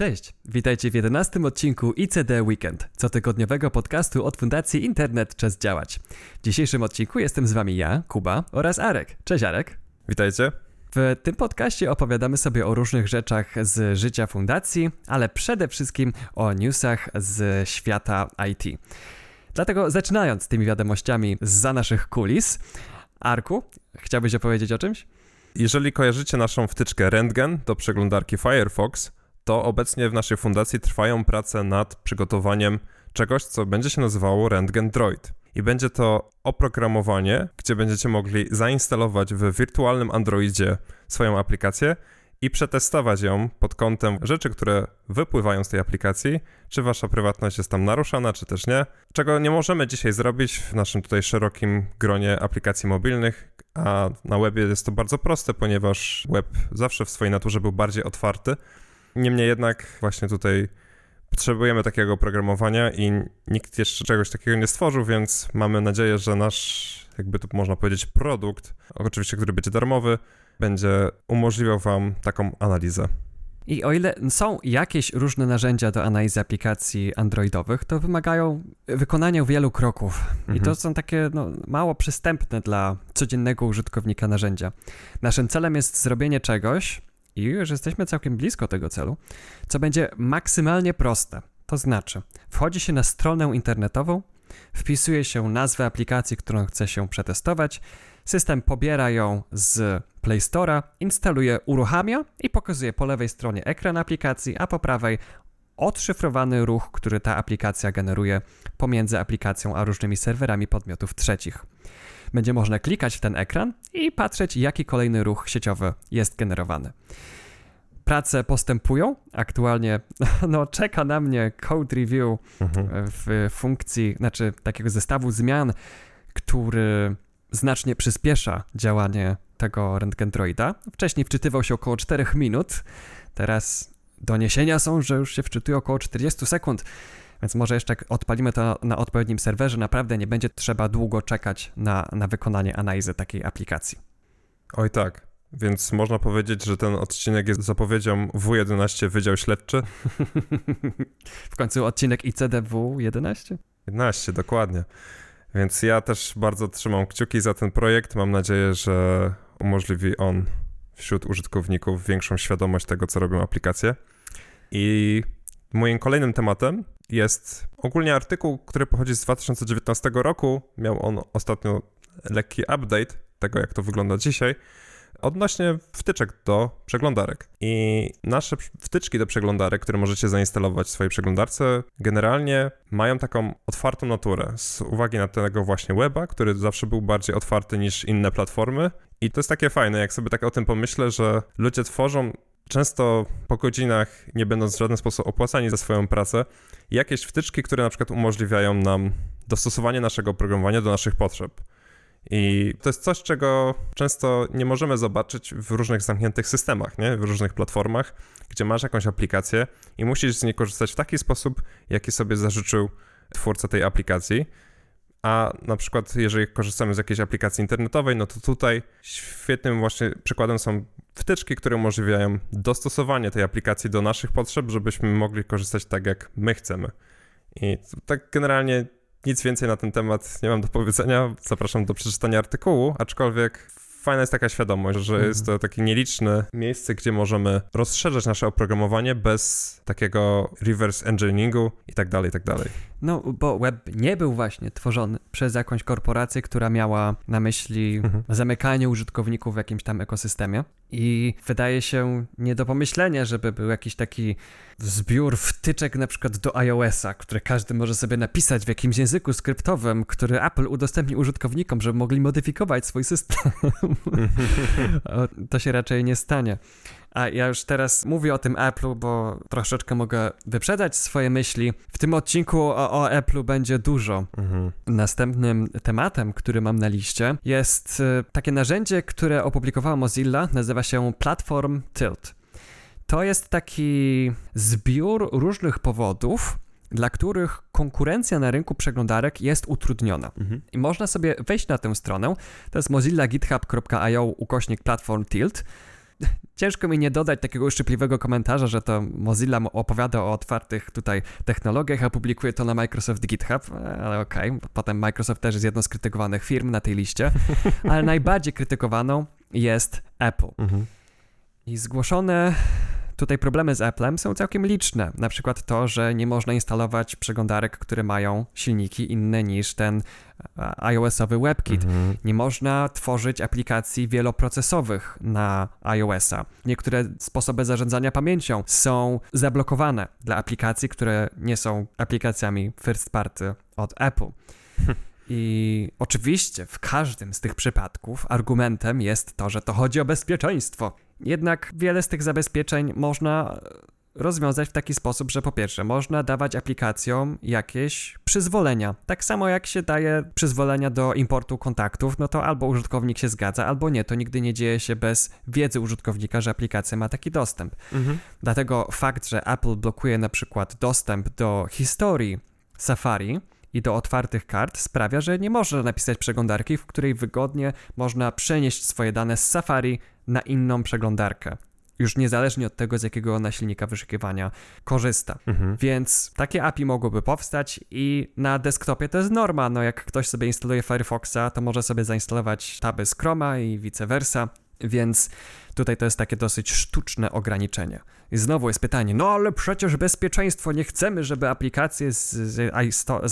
Cześć, witajcie w 11 odcinku ICD Weekend, cotygodniowego podcastu od Fundacji Internet Czas Działać. W dzisiejszym odcinku jestem z wami ja, Kuba oraz Arek. Cześć Arek. Witajcie. W tym podcaście opowiadamy sobie o różnych rzeczach z życia fundacji, ale przede wszystkim o newsach z świata IT. Dlatego zaczynając tymi wiadomościami za naszych kulis, Arku, chciałbyś opowiedzieć o czymś? Jeżeli kojarzycie naszą wtyczkę Rentgen do przeglądarki Firefox, to obecnie w naszej fundacji trwają prace nad przygotowaniem czegoś, co będzie się nazywało Rentgen Droid. I będzie to oprogramowanie, gdzie będziecie mogli zainstalować w wirtualnym Androidzie swoją aplikację i przetestować ją pod kątem rzeczy, które wypływają z tej aplikacji, czy wasza prywatność jest tam naruszana, czy też nie. Czego nie możemy dzisiaj zrobić w naszym tutaj szerokim gronie aplikacji mobilnych, a na webie jest to bardzo proste, ponieważ web zawsze w swojej naturze był bardziej otwarty. Niemniej jednak właśnie tutaj potrzebujemy takiego oprogramowania i nikt jeszcze czegoś takiego nie stworzył, więc mamy nadzieję, że nasz, jakby to można powiedzieć, produkt, oczywiście, który będzie darmowy, będzie umożliwiał Wam taką analizę. I o ile są jakieś różne narzędzia do analizy aplikacji androidowych, to wymagają wykonania wielu kroków. Mhm. I to mhm. są takie no, mało przystępne dla codziennego użytkownika narzędzia. Naszym celem jest zrobienie czegoś, i już jesteśmy całkiem blisko tego celu, co będzie maksymalnie proste. To znaczy, wchodzi się na stronę internetową, wpisuje się nazwę aplikacji, którą chce się przetestować, system pobiera ją z Play Store'a, instaluje, uruchamia i pokazuje po lewej stronie ekran aplikacji, a po prawej odszyfrowany ruch, który ta aplikacja generuje pomiędzy aplikacją a różnymi serwerami podmiotów trzecich. Będzie można klikać w ten ekran i patrzeć, jaki kolejny ruch sieciowy jest generowany. Prace postępują. Aktualnie no, czeka na mnie code review mhm. w funkcji, znaczy takiego zestawu zmian, który znacznie przyspiesza działanie tego rentgendroida. Wcześniej wczytywał się około 4 minut, teraz doniesienia są, że już się wczytuje około 40 sekund. Więc może jeszcze jak odpalimy to na odpowiednim serwerze, naprawdę nie będzie trzeba długo czekać na, na wykonanie analizy takiej aplikacji. Oj tak. Więc można powiedzieć, że ten odcinek jest zapowiedzią W11 Wydział Śledczy. w końcu odcinek ICDW 11? 11, dokładnie. Więc ja też bardzo trzymam kciuki za ten projekt. Mam nadzieję, że umożliwi on wśród użytkowników większą świadomość tego, co robią aplikacje. I moim kolejnym tematem jest ogólnie artykuł, który pochodzi z 2019 roku. Miał on ostatnio lekki update tego, jak to wygląda dzisiaj odnośnie wtyczek do przeglądarek. I nasze wtyczki do przeglądarek, które możecie zainstalować w swojej przeglądarce, generalnie mają taką otwartą naturę z uwagi na tego właśnie weba, który zawsze był bardziej otwarty niż inne platformy. I to jest takie fajne, jak sobie tak o tym pomyślę, że ludzie tworzą często po godzinach, nie będąc w żaden sposób opłacani za swoją pracę, jakieś wtyczki, które na przykład umożliwiają nam dostosowanie naszego oprogramowania do naszych potrzeb. I to jest coś, czego często nie możemy zobaczyć w różnych zamkniętych systemach, nie? w różnych platformach, gdzie masz jakąś aplikację i musisz z niej korzystać w taki sposób, jaki sobie zażyczył twórca tej aplikacji. A na przykład, jeżeli korzystamy z jakiejś aplikacji internetowej, no to tutaj świetnym właśnie przykładem są wtyczki, które umożliwiają dostosowanie tej aplikacji do naszych potrzeb, żebyśmy mogli korzystać tak, jak my chcemy. I tak generalnie nic więcej na ten temat nie mam do powiedzenia. Zapraszam do przeczytania artykułu, aczkolwiek fajna jest taka świadomość, że mhm. jest to takie nieliczne miejsce, gdzie możemy rozszerzać nasze oprogramowanie bez takiego reverse engineeringu i tak dalej, i tak dalej. No, bo web nie był właśnie tworzony przez jakąś korporację, która miała na myśli mhm. zamykanie użytkowników w jakimś tam ekosystemie. I wydaje się nie do pomyślenia, żeby był jakiś taki zbiór wtyczek na przykład do iOS-a, które każdy może sobie napisać w jakimś języku skryptowym, który Apple udostępni użytkownikom, żeby mogli modyfikować swój system. to się raczej nie stanie. A ja już teraz mówię o tym Apple'u, bo troszeczkę mogę wyprzedać swoje myśli. W tym odcinku o, o Apple'u będzie dużo. Mhm. Następnym tematem, który mam na liście, jest y, takie narzędzie, które opublikowała Mozilla, nazywa się Platform Tilt. To jest taki zbiór różnych powodów, dla których konkurencja na rynku przeglądarek jest utrudniona. Mhm. I można sobie wejść na tę stronę, to jest mozilla.github.io ukośnik platform tilt ciężko mi nie dodać takiego uszczypliwego komentarza, że to Mozilla opowiada o otwartych tutaj technologiach, a publikuje to na Microsoft GitHub, ale okej, okay. potem Microsoft też jest jedną z krytykowanych firm na tej liście, ale najbardziej krytykowaną jest Apple. Mhm. I zgłoszone Tutaj problemy z Applem są całkiem liczne. Na przykład to, że nie można instalować przeglądarek, które mają silniki inne niż ten iOS-owy WebKit. Mhm. Nie można tworzyć aplikacji wieloprocesowych na iOS-a. Niektóre sposoby zarządzania pamięcią są zablokowane dla aplikacji, które nie są aplikacjami first party od Apple. I oczywiście w każdym z tych przypadków argumentem jest to, że to chodzi o bezpieczeństwo. Jednak wiele z tych zabezpieczeń można rozwiązać w taki sposób, że po pierwsze, można dawać aplikacjom jakieś przyzwolenia. Tak samo jak się daje przyzwolenia do importu kontaktów, no to albo użytkownik się zgadza, albo nie. To nigdy nie dzieje się bez wiedzy użytkownika, że aplikacja ma taki dostęp. Mhm. Dlatego fakt, że Apple blokuje na przykład dostęp do historii Safari, i do otwartych kart sprawia, że nie można napisać przeglądarki, w której wygodnie można przenieść swoje dane z Safari na inną przeglądarkę. Już niezależnie od tego, z jakiego ona silnika wyszukiwania korzysta. Mhm. Więc takie API mogłyby powstać i na desktopie to jest norma. No jak ktoś sobie instaluje Firefoxa, to może sobie zainstalować taby z Chroma i vice versa. Więc tutaj to jest takie dosyć sztuczne ograniczenie. I znowu jest pytanie, no ale przecież bezpieczeństwo, nie chcemy, żeby aplikacje z, z,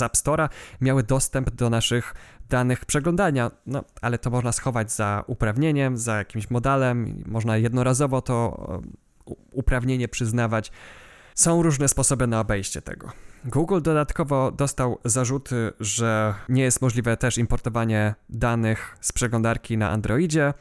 App Store'a miały dostęp do naszych danych przeglądania. No, ale to można schować za uprawnieniem, za jakimś modelem, można jednorazowo to uprawnienie przyznawać. Są różne sposoby na obejście tego. Google dodatkowo dostał zarzuty, że nie jest możliwe też importowanie danych z przeglądarki na Androidzie.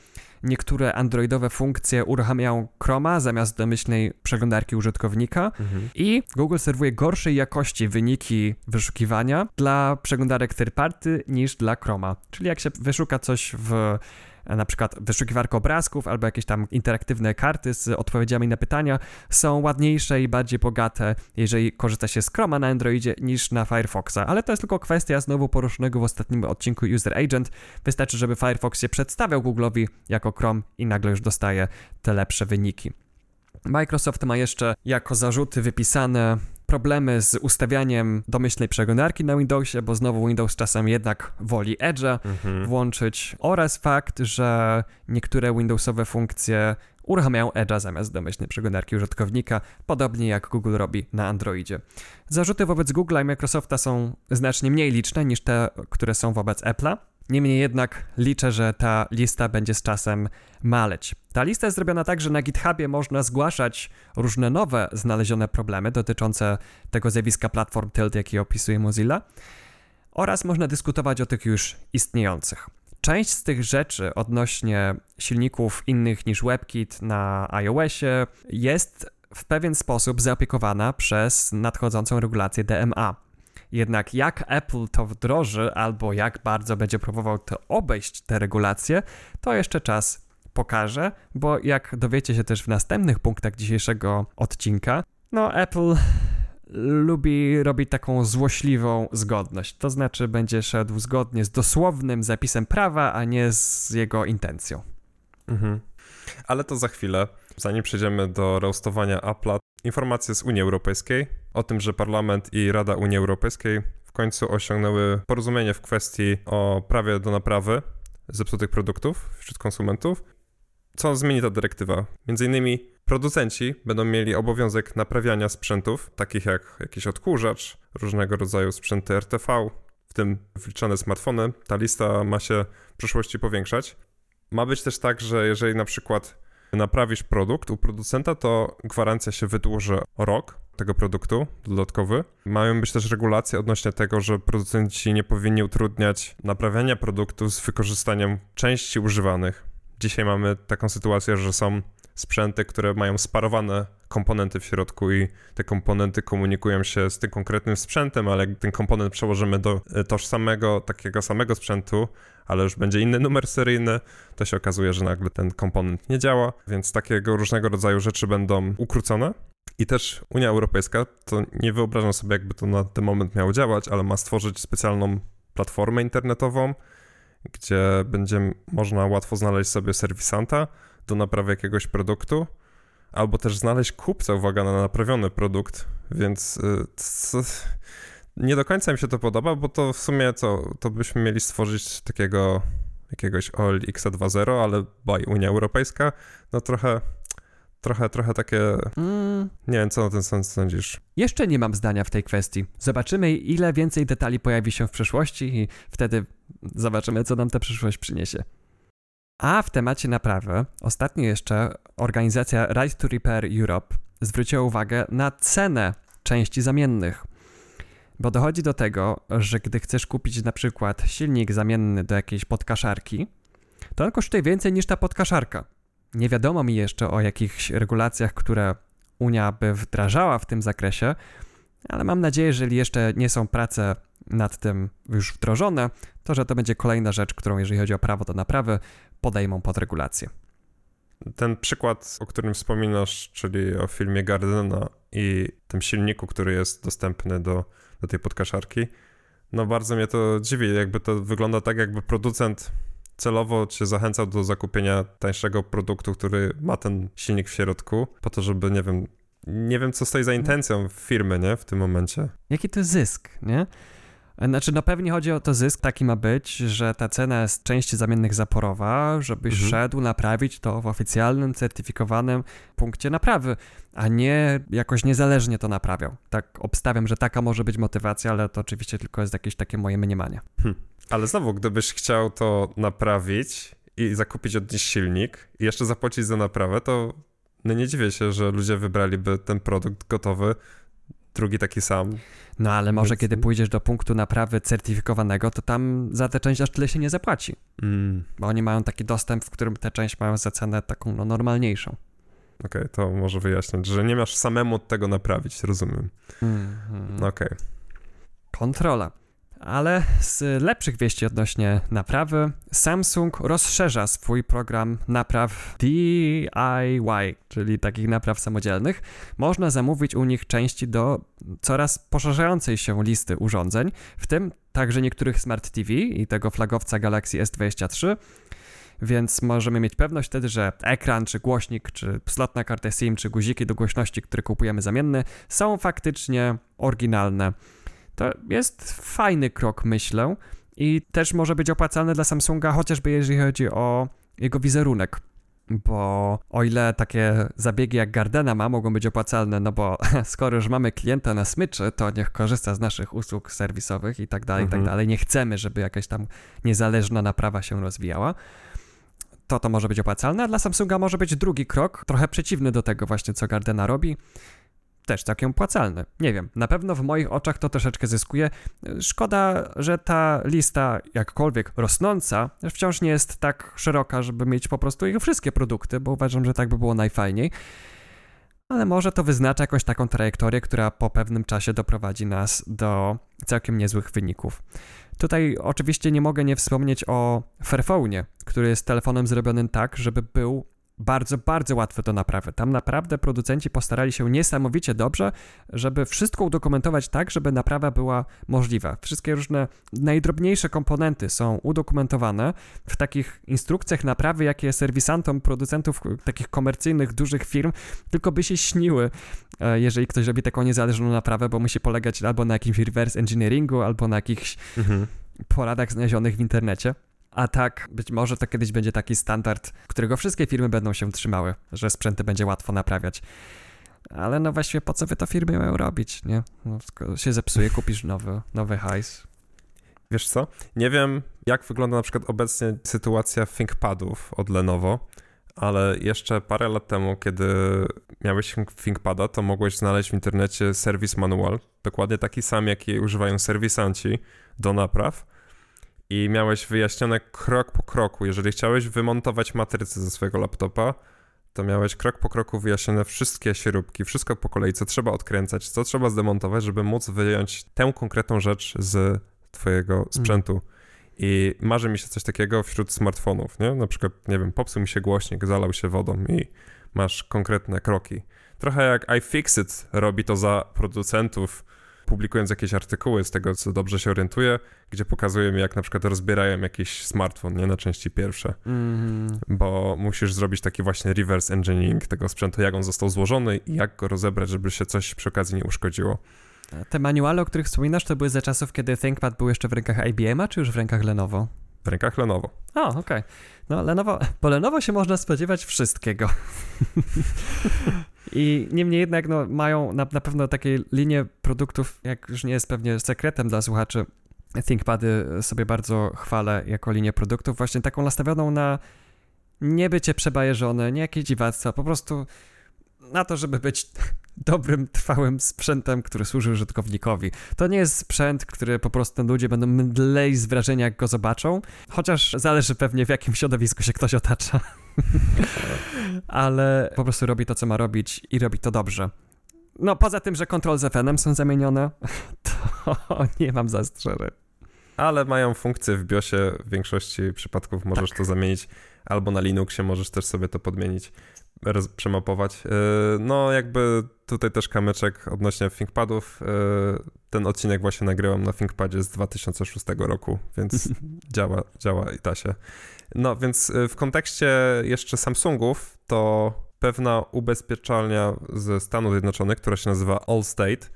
Niektóre androidowe funkcje uruchamiają Chroma zamiast domyślnej przeglądarki użytkownika mhm. i Google serwuje gorszej jakości wyniki wyszukiwania dla przeglądarek third party niż dla Chroma. Czyli jak się wyszuka coś w na przykład wyszukiwarka obrazków albo jakieś tam interaktywne karty z odpowiedziami na pytania są ładniejsze i bardziej bogate, jeżeli korzysta się z Chroma na Androidzie niż na Firefoxa. Ale to jest tylko kwestia znowu poruszonego w ostatnim odcinku User Agent. Wystarczy, żeby Firefox się przedstawiał Google'owi jako Chrome i nagle już dostaje te lepsze wyniki. Microsoft ma jeszcze jako zarzuty wypisane problemy z ustawianiem domyślnej przeglądarki na Windowsie, bo znowu Windows czasem jednak woli Edge'a mhm. włączyć oraz fakt, że niektóre Windowsowe funkcje uruchamiają Edge'a zamiast domyślnej przeglądarki użytkownika, podobnie jak Google robi na Androidzie. Zarzuty wobec Google i Microsofta są znacznie mniej liczne niż te, które są wobec Apple'a. Niemniej jednak liczę, że ta lista będzie z czasem maleć. Ta lista jest zrobiona tak, że na GitHubie można zgłaszać różne nowe znalezione problemy dotyczące tego zjawiska platform tilt, jaki opisuje Mozilla, oraz można dyskutować o tych już istniejących. Część z tych rzeczy odnośnie silników innych niż WebKit na iOSie jest w pewien sposób zaopiekowana przez nadchodzącą regulację DMA. Jednak jak Apple to wdroży, albo jak bardzo będzie próbował to obejść te regulacje, to jeszcze czas pokaże, bo jak dowiecie się też w następnych punktach dzisiejszego odcinka, no Apple lubi robić taką złośliwą zgodność. To znaczy będzie szedł zgodnie z dosłownym zapisem prawa, a nie z jego intencją. Mhm. Ale to za chwilę. Zanim przejdziemy do roastowania Apple'a, informacje z Unii Europejskiej o tym, że Parlament i Rada Unii Europejskiej w końcu osiągnęły porozumienie w kwestii o prawie do naprawy zepsutych produktów wśród konsumentów. Co zmieni ta dyrektywa? Między innymi producenci będą mieli obowiązek naprawiania sprzętów, takich jak jakiś odkurzacz, różnego rodzaju sprzęty RTV, w tym wliczane smartfony. Ta lista ma się w przyszłości powiększać. Ma być też tak, że jeżeli na przykład naprawisz produkt u producenta, to gwarancja się wydłuży rok tego produktu dodatkowy. Mają być też regulacje odnośnie tego, że producenci nie powinni utrudniać naprawiania produktu z wykorzystaniem części używanych. Dzisiaj mamy taką sytuację, że są sprzęty, które mają sparowane komponenty w środku i te komponenty komunikują się z tym konkretnym sprzętem, ale jak ten komponent przełożymy do e, tożsamego, takiego samego sprzętu, ale już będzie inny numer seryjny, to się okazuje, że nagle ten komponent nie działa, więc takiego różnego rodzaju rzeczy będą ukrócone. I też Unia Europejska, to nie wyobrażam sobie, jakby to na ten moment miało działać, ale ma stworzyć specjalną platformę internetową, gdzie będzie można łatwo znaleźć sobie serwisanta do naprawy jakiegoś produktu, albo też znaleźć kupca, uwaga, na naprawiony produkt, więc y, nie do końca mi się to podoba, bo to w sumie co, to byśmy mieli stworzyć takiego jakiegoś OLX 2.0, ale by Unia Europejska, no trochę trochę, trochę takie. Mm. Nie wiem, co na ten sens sądzisz. Jeszcze nie mam zdania w tej kwestii. Zobaczymy, ile więcej detali pojawi się w przyszłości, i wtedy zobaczymy, co nam ta przyszłość przyniesie. A w temacie naprawy, ostatnio jeszcze organizacja Right to Repair Europe zwróciła uwagę na cenę części zamiennych. Bo dochodzi do tego, że gdy chcesz kupić na przykład silnik zamienny do jakiejś podkaszarki, to on kosztuje więcej niż ta podkaszarka. Nie wiadomo mi jeszcze o jakichś regulacjach, które Unia by wdrażała w tym zakresie, ale mam nadzieję, że jeżeli jeszcze nie są prace nad tym już wdrożone, to że to będzie kolejna rzecz, którą jeżeli chodzi o prawo do naprawy, podejmą pod regulację. Ten przykład, o którym wspominasz, czyli o filmie Gardena i tym silniku, który jest dostępny do, do tej podkaszarki, no bardzo mnie to dziwi. Jakby to wygląda tak, jakby producent celowo cię zachęcał do zakupienia tańszego produktu, który ma ten silnik w środku, po to, żeby, nie wiem, nie wiem, co stoi za intencją firmy, nie, w tym momencie. Jaki to zysk, nie? Znaczy, no pewnie chodzi o to zysk, taki ma być, że ta cena jest części zamiennych zaporowa, żebyś mhm. szedł naprawić to w oficjalnym, certyfikowanym punkcie naprawy, a nie jakoś niezależnie to naprawiał. Tak obstawiam, że taka może być motywacja, ale to oczywiście tylko jest jakieś takie moje mniemanie. Hm. Ale znowu, gdybyś chciał to naprawić i zakupić od nich silnik i jeszcze zapłacić za naprawę, to no nie dziwię się, że ludzie wybraliby ten produkt gotowy, drugi taki sam. No ale może Więc... kiedy pójdziesz do punktu naprawy certyfikowanego, to tam za tę część aż tyle się nie zapłaci. Mm. Bo oni mają taki dostęp, w którym tę część mają za cenę taką no, normalniejszą. Okej, okay, to może wyjaśnić, że nie masz samemu tego naprawić, rozumiem. Mm -hmm. Okej. Okay. Kontrola. Ale z lepszych wieści odnośnie naprawy, Samsung rozszerza swój program napraw DIY, czyli takich napraw samodzielnych. Można zamówić u nich części do coraz poszerzającej się listy urządzeń, w tym także niektórych Smart TV i tego flagowca Galaxy S23 więc możemy mieć pewność wtedy, że ekran, czy głośnik, czy slot na kartę SIM, czy guziki do głośności, które kupujemy zamienne, są faktycznie oryginalne. To jest fajny krok, myślę, i też może być opłacalny dla Samsunga, chociażby jeżeli chodzi o jego wizerunek. Bo o ile takie zabiegi jak Gardena ma mogą być opłacalne, no bo skoro już mamy klienta na smyczy, to niech korzysta z naszych usług serwisowych i tak dalej, i tak mhm. dalej. Nie chcemy, żeby jakaś tam niezależna naprawa się rozwijała to to może być opłacalne, a dla Samsunga może być drugi krok, trochę przeciwny do tego właśnie, co Gardena robi, też całkiem opłacalny. Nie wiem, na pewno w moich oczach to troszeczkę zyskuje. Szkoda, że ta lista, jakkolwiek rosnąca, wciąż nie jest tak szeroka, żeby mieć po prostu ich wszystkie produkty, bo uważam, że tak by było najfajniej. Ale może to wyznacza jakąś taką trajektorię, która po pewnym czasie doprowadzi nas do całkiem niezłych wyników. Tutaj oczywiście nie mogę nie wspomnieć o Fairphone, który jest telefonem zrobionym tak, żeby był bardzo, bardzo łatwe do naprawy. Tam naprawdę producenci postarali się niesamowicie dobrze, żeby wszystko udokumentować tak, żeby naprawa była możliwa. Wszystkie różne najdrobniejsze komponenty są udokumentowane w takich instrukcjach naprawy, jakie serwisantom producentów takich komercyjnych, dużych firm tylko by się śniły, e, jeżeli ktoś robi taką niezależną naprawę, bo musi polegać albo na jakimś reverse engineeringu, albo na jakichś mhm. poradach znalezionych w internecie. A tak, być może to kiedyś będzie taki standard, którego wszystkie firmy będą się trzymały, że sprzęty będzie łatwo naprawiać. Ale no właściwie po co wy to firmy mają robić, nie? No, się zepsuje, kupisz nowy, nowy hajs. Wiesz co? Nie wiem, jak wygląda na przykład obecnie sytuacja ThinkPadów od Lenovo, ale jeszcze parę lat temu, kiedy miałeś ThinkPada, to mogłeś znaleźć w internecie serwis manual, dokładnie taki sam, jaki używają serwisanci do napraw i miałeś wyjaśnione krok po kroku. Jeżeli chciałeś wymontować matrycę ze swojego laptopa, to miałeś krok po kroku wyjaśnione wszystkie śrubki, wszystko po kolei, co trzeba odkręcać, co trzeba zdemontować, żeby móc wyjąć tę konkretną rzecz z twojego mm. sprzętu. Mm. I marzy mi się coś takiego wśród smartfonów, nie? Na przykład, nie wiem, popsuł mi się głośnik, zalał się wodą i masz konkretne kroki. Trochę jak iFixit robi to za producentów publikując jakieś artykuły z tego, co dobrze się orientuję, gdzie pokazują jak na przykład rozbierają jakiś smartfon, nie na części pierwsze. Mm. Bo musisz zrobić taki właśnie reverse engineering tego sprzętu, jak on został złożony i jak go rozebrać, żeby się coś przy okazji nie uszkodziło. Te manuale, o których wspominasz, to były za czasów, kiedy ThinkPad był jeszcze w rękach IBM-a, czy już w rękach Lenovo? W rękach Lenovo. O, okej. Okay. No, Lenovo, po Lenovo się można spodziewać wszystkiego. I niemniej jednak no, mają na, na pewno takie linie produktów, jak już nie jest pewnie sekretem dla słuchaczy, ThinkPady sobie bardzo chwalę jako linię produktów, właśnie taką nastawioną na nie bycie przebajeżone, nie jakieś dziwactwa, po prostu na to, żeby być dobrym, trwałym sprzętem, który służy użytkownikowi. To nie jest sprzęt, który po prostu ludzie będą mdlej z wrażenia, jak go zobaczą, chociaż zależy pewnie w jakim środowisku się ktoś otacza. Ale po prostu robi to, co ma robić i robi to dobrze. No, poza tym, że kontrol z FN-em są zamienione, to nie mam zastrzeżeń. Ale mają funkcję w BIOSie, w większości przypadków możesz tak. to zamienić, albo na Linuxie możesz też sobie to podmienić przemapować. E, no, jakby tutaj też kamyczek odnośnie ThinkPadów. E, ten odcinek właśnie nagrywam na ThinkPadzie z 2006 roku, więc działa, działa i da się. No, więc e, w kontekście jeszcze Samsungów, to pewna ubezpieczalnia ze Stanów Zjednoczonych, która się nazywa Allstate,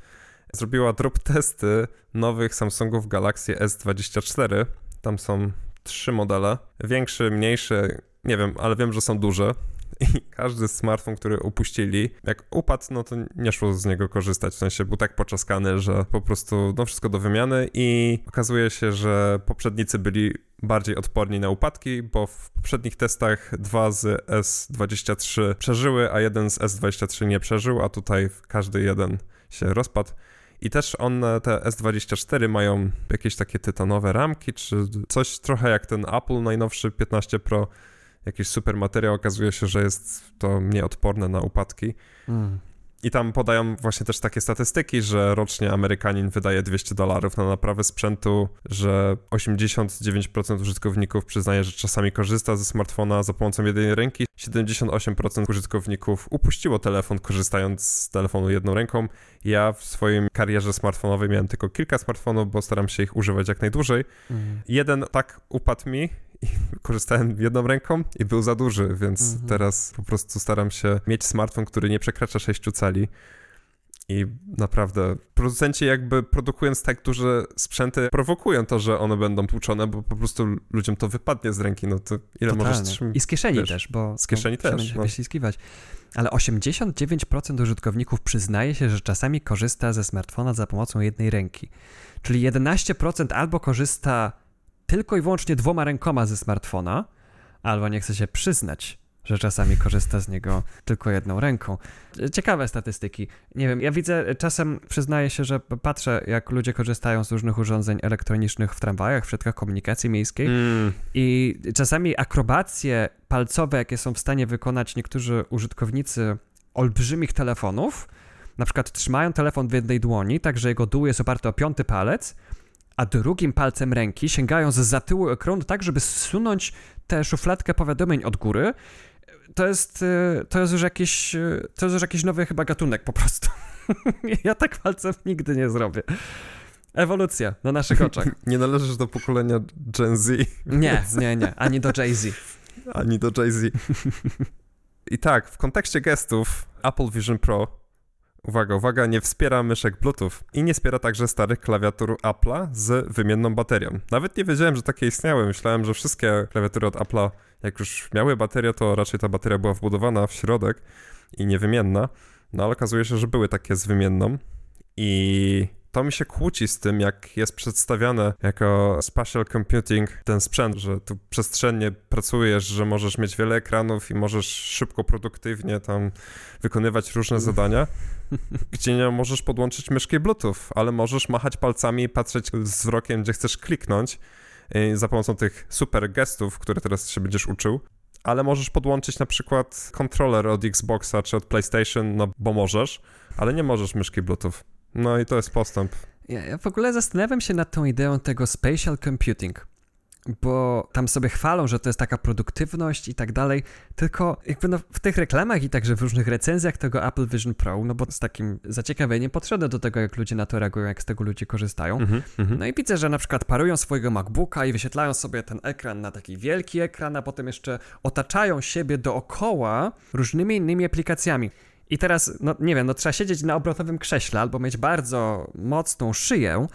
zrobiła drop testy nowych Samsungów Galaxy S24. Tam są trzy modele. Większy, mniejszy, nie wiem, ale wiem, że są duże i każdy smartfon, który upuścili, jak upadł, no to nie szło z niego korzystać, w sensie był tak poczaskany, że po prostu no wszystko do wymiany i okazuje się, że poprzednicy byli bardziej odporni na upadki, bo w poprzednich testach dwa z S23 przeżyły, a jeden z S23 nie przeżył, a tutaj każdy jeden się rozpadł. I też one, te S24 mają jakieś takie tytanowe ramki, czy coś trochę jak ten Apple najnowszy 15 Pro, jakiś super materiał, okazuje się, że jest to nieodporne na upadki. Mm. I tam podają właśnie też takie statystyki, że rocznie Amerykanin wydaje 200 dolarów na naprawę sprzętu, że 89% użytkowników przyznaje, że czasami korzysta ze smartfona za pomocą jednej ręki, 78% użytkowników upuściło telefon korzystając z telefonu jedną ręką. Ja w swojej karierze smartfonowej miałem tylko kilka smartfonów, bo staram się ich używać jak najdłużej. Mm. Jeden tak upadł mi i korzystałem jedną ręką i był za duży, więc mhm. teraz po prostu staram się mieć smartfon, który nie przekracza 6 cali. I naprawdę producenci jakby produkując tak duże sprzęty prowokują to, że one będą tłuczone, bo po prostu ludziom to wypadnie z ręki, no to ile Totalnie. możesz trzymać? I z kieszeni wiesz, też, bo z kieszeni no, też. No. wyściskiwać. Ale 89% użytkowników przyznaje się, że czasami korzysta ze smartfona za pomocą jednej ręki. Czyli 11% albo korzysta tylko i wyłącznie dwoma rękoma ze smartfona, albo nie chce się przyznać, że czasami korzysta z niego tylko jedną ręką. Ciekawe statystyki. Nie wiem, ja widzę, czasem przyznaję się, że patrzę, jak ludzie korzystają z różnych urządzeń elektronicznych w tramwajach, w środkach komunikacji miejskiej mm. i czasami akrobacje palcowe, jakie są w stanie wykonać niektórzy użytkownicy olbrzymich telefonów, na przykład trzymają telefon w jednej dłoni, tak że jego dół jest oparty o piąty palec, a drugim palcem ręki sięgając za tyłu ekranu tak, żeby zsunąć tę szufladkę powiadomień od góry, to jest, y, to jest już jakiś, y, to jest już jakiś nowy chyba gatunek po prostu. ja tak palcem nigdy nie zrobię. Ewolucja na naszych oczach. Nie należysz do pokolenia Gen Z. Nie, nie, nie. Ani do Jay-Z. Ani do Jay-Z. I tak, w kontekście gestów Apple Vision Pro Uwaga, uwaga, nie wspiera myszek Bluetooth i nie wspiera także starych klawiatur Apple'a z wymienną baterią. Nawet nie wiedziałem, że takie istniały. Myślałem, że wszystkie klawiatury od Apple'a, jak już miały baterię, to raczej ta bateria była wbudowana w środek i niewymienna. No ale okazuje się, że były takie z wymienną i to mi się kłóci z tym, jak jest przedstawiane jako spatial computing ten sprzęt, że tu przestrzennie pracujesz, że możesz mieć wiele ekranów i możesz szybko, produktywnie tam wykonywać różne zadania, gdzie nie możesz podłączyć myszki Bluetooth, ale możesz machać palcami i patrzeć wzrokiem, gdzie chcesz kliknąć y, za pomocą tych super gestów, które teraz się będziesz uczył ale możesz podłączyć na przykład kontroler od Xboxa czy od PlayStation, no bo możesz, ale nie możesz myszki Bluetooth. No i to jest postęp. Ja, ja w ogóle zastanawiam się nad tą ideą tego spatial computing. bo tam sobie chwalą, że to jest taka produktywność i tak dalej, tylko jakby no w tych reklamach i także w różnych recenzjach tego Apple Vision Pro, no bo z takim zaciekawieniem podszedłem do tego, jak ludzie na to reagują, jak z tego ludzie korzystają. Mm -hmm. No i widzę, że na przykład parują swojego MacBooka i wyświetlają sobie ten ekran na taki wielki ekran, a potem jeszcze otaczają siebie dookoła różnymi innymi aplikacjami. I teraz, no nie wiem, no trzeba siedzieć na obrotowym krześle albo mieć bardzo mocną szyję,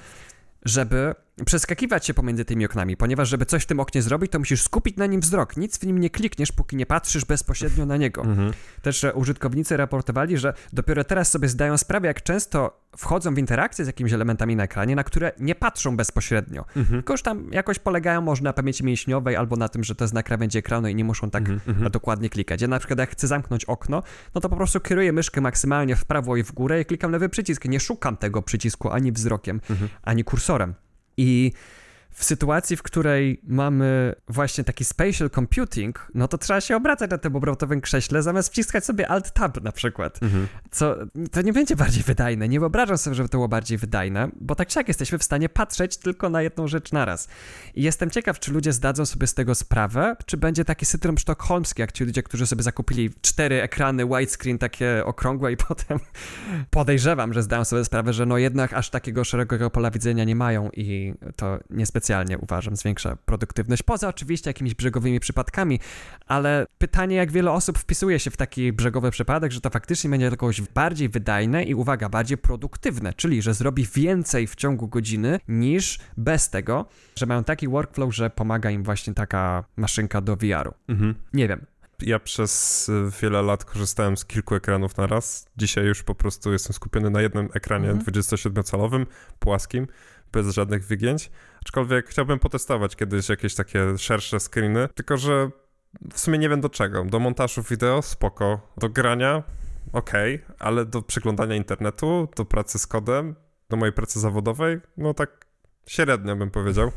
żeby przeskakiwać się pomiędzy tymi oknami, ponieważ żeby coś w tym oknie zrobić, to musisz skupić na nim wzrok. Nic w nim nie klikniesz, póki nie patrzysz bezpośrednio na niego. Mhm. Też użytkownicy raportowali, że dopiero teraz sobie zdają sprawę, jak często wchodzą w interakcję z jakimiś elementami na ekranie, na które nie patrzą bezpośrednio. Mhm. Tylko już tam jakoś polegają może na pamięci mięśniowej albo na tym, że to jest na krawędzi ekranu i nie muszą tak mhm. mhm. dokładnie klikać. Ja na przykład jak chcę zamknąć okno, no to po prostu kieruję myszkę maksymalnie w prawo i w górę i klikam lewy przycisk. Nie szukam tego przycisku ani wzrokiem, mhm. ani kursorem. I w sytuacji, w której mamy właśnie taki spatial computing, no to trzeba się obracać na tym obrotowym krześle, zamiast wciskać sobie Alt-Tab na przykład. Mhm. Co to nie będzie bardziej wydajne. Nie wyobrażam sobie, żeby to było bardziej wydajne, bo tak czy jak jesteśmy w stanie patrzeć tylko na jedną rzecz naraz. I jestem ciekaw, czy ludzie zdadzą sobie z tego sprawę, czy będzie taki syndrom sztokholmski, jak ci ludzie, którzy sobie zakupili cztery ekrany widescreen takie okrągłe i potem podejrzewam, że zdają sobie sprawę, że no jednak aż takiego szerokiego pola widzenia nie mają i to niespecjalnie specjalnie uważam zwiększa produktywność, poza oczywiście jakimiś brzegowymi przypadkami, ale pytanie, jak wiele osób wpisuje się w taki brzegowy przypadek, że to faktycznie będzie jakoś bardziej wydajne i uwaga, bardziej produktywne, czyli że zrobi więcej w ciągu godziny niż bez tego, że mają taki workflow, że pomaga im właśnie taka maszynka do VR-u. Mhm. Nie wiem, ja przez wiele lat korzystałem z kilku ekranów na raz. Dzisiaj już po prostu jestem skupiony na jednym ekranie mhm. 27-calowym, płaskim, bez żadnych wygięć. Aczkolwiek chciałbym potestować kiedyś jakieś takie szersze screeny, tylko że w sumie nie wiem do czego. Do montażu wideo spoko, do grania okej, okay, ale do przeglądania internetu, do pracy z kodem, do mojej pracy zawodowej, no tak średnio bym powiedział.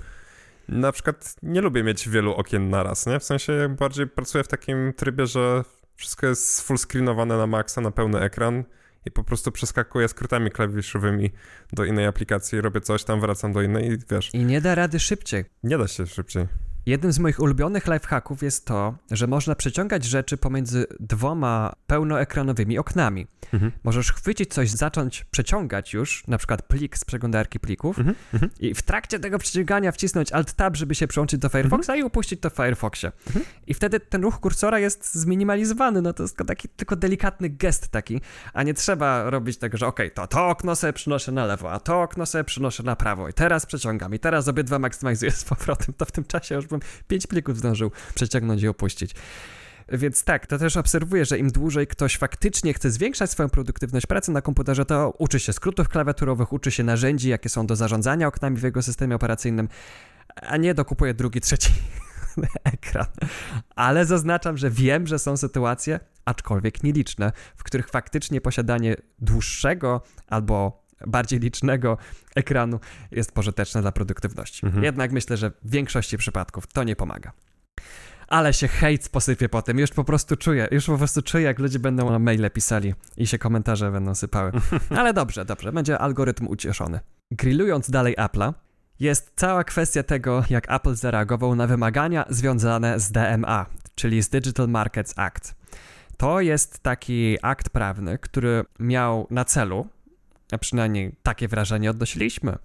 Na przykład nie lubię mieć wielu okien naraz, nie? W sensie bardziej pracuję w takim trybie, że wszystko jest full screenowane na maksa, na pełny ekran i po prostu przeskakuję skrótami klawiszowymi do innej aplikacji, robię coś, tam wracam do innej i wiesz. I nie da rady szybciej. Nie da się szybciej. Jednym z moich ulubionych lifehacków jest to, że można przeciągać rzeczy pomiędzy dwoma pełnoekranowymi oknami. Mhm. Możesz chwycić coś, zacząć przeciągać już, na przykład plik z przeglądarki plików mhm. Mhm. i w trakcie tego przeciągania wcisnąć Alt-Tab, żeby się przyłączyć do Firefoxa i upuścić to w Firefoxie. I wtedy ten ruch kursora jest zminimalizowany, no to jest taki tylko delikatny gest taki, a nie trzeba robić tego, że okej, okay, to to okno sobie przynoszę na lewo, a to okno sobie przynoszę na prawo i teraz przeciągam i teraz obydwa maksymalizuję z powrotem, to w tym czasie już bym pięć plików zdążył przeciągnąć i opuścić. Więc tak, to też obserwuję, że im dłużej ktoś faktycznie chce zwiększać swoją produktywność pracy na komputerze, to uczy się skrótów klawiaturowych, uczy się narzędzi, jakie są do zarządzania oknami w jego systemie operacyjnym, a nie dokupuje drugi, trzeci ekran. Ale zaznaczam, że wiem, że są sytuacje, aczkolwiek nieliczne, w których faktycznie posiadanie dłuższego albo bardziej licznego ekranu jest pożyteczne dla produktywności. Mhm. Jednak myślę, że w większości przypadków to nie pomaga ale się hejt posypie potem. Już po prostu czuję, już po prostu czuję, jak ludzie będą na maile pisali i się komentarze będą sypały. Ale dobrze, dobrze, będzie algorytm ucieszony. Grillując dalej Apple'a, jest cała kwestia tego, jak Apple zareagował na wymagania związane z DMA, czyli z Digital Markets Act. To jest taki akt prawny, który miał na celu, a przynajmniej takie wrażenie odnosiliśmy,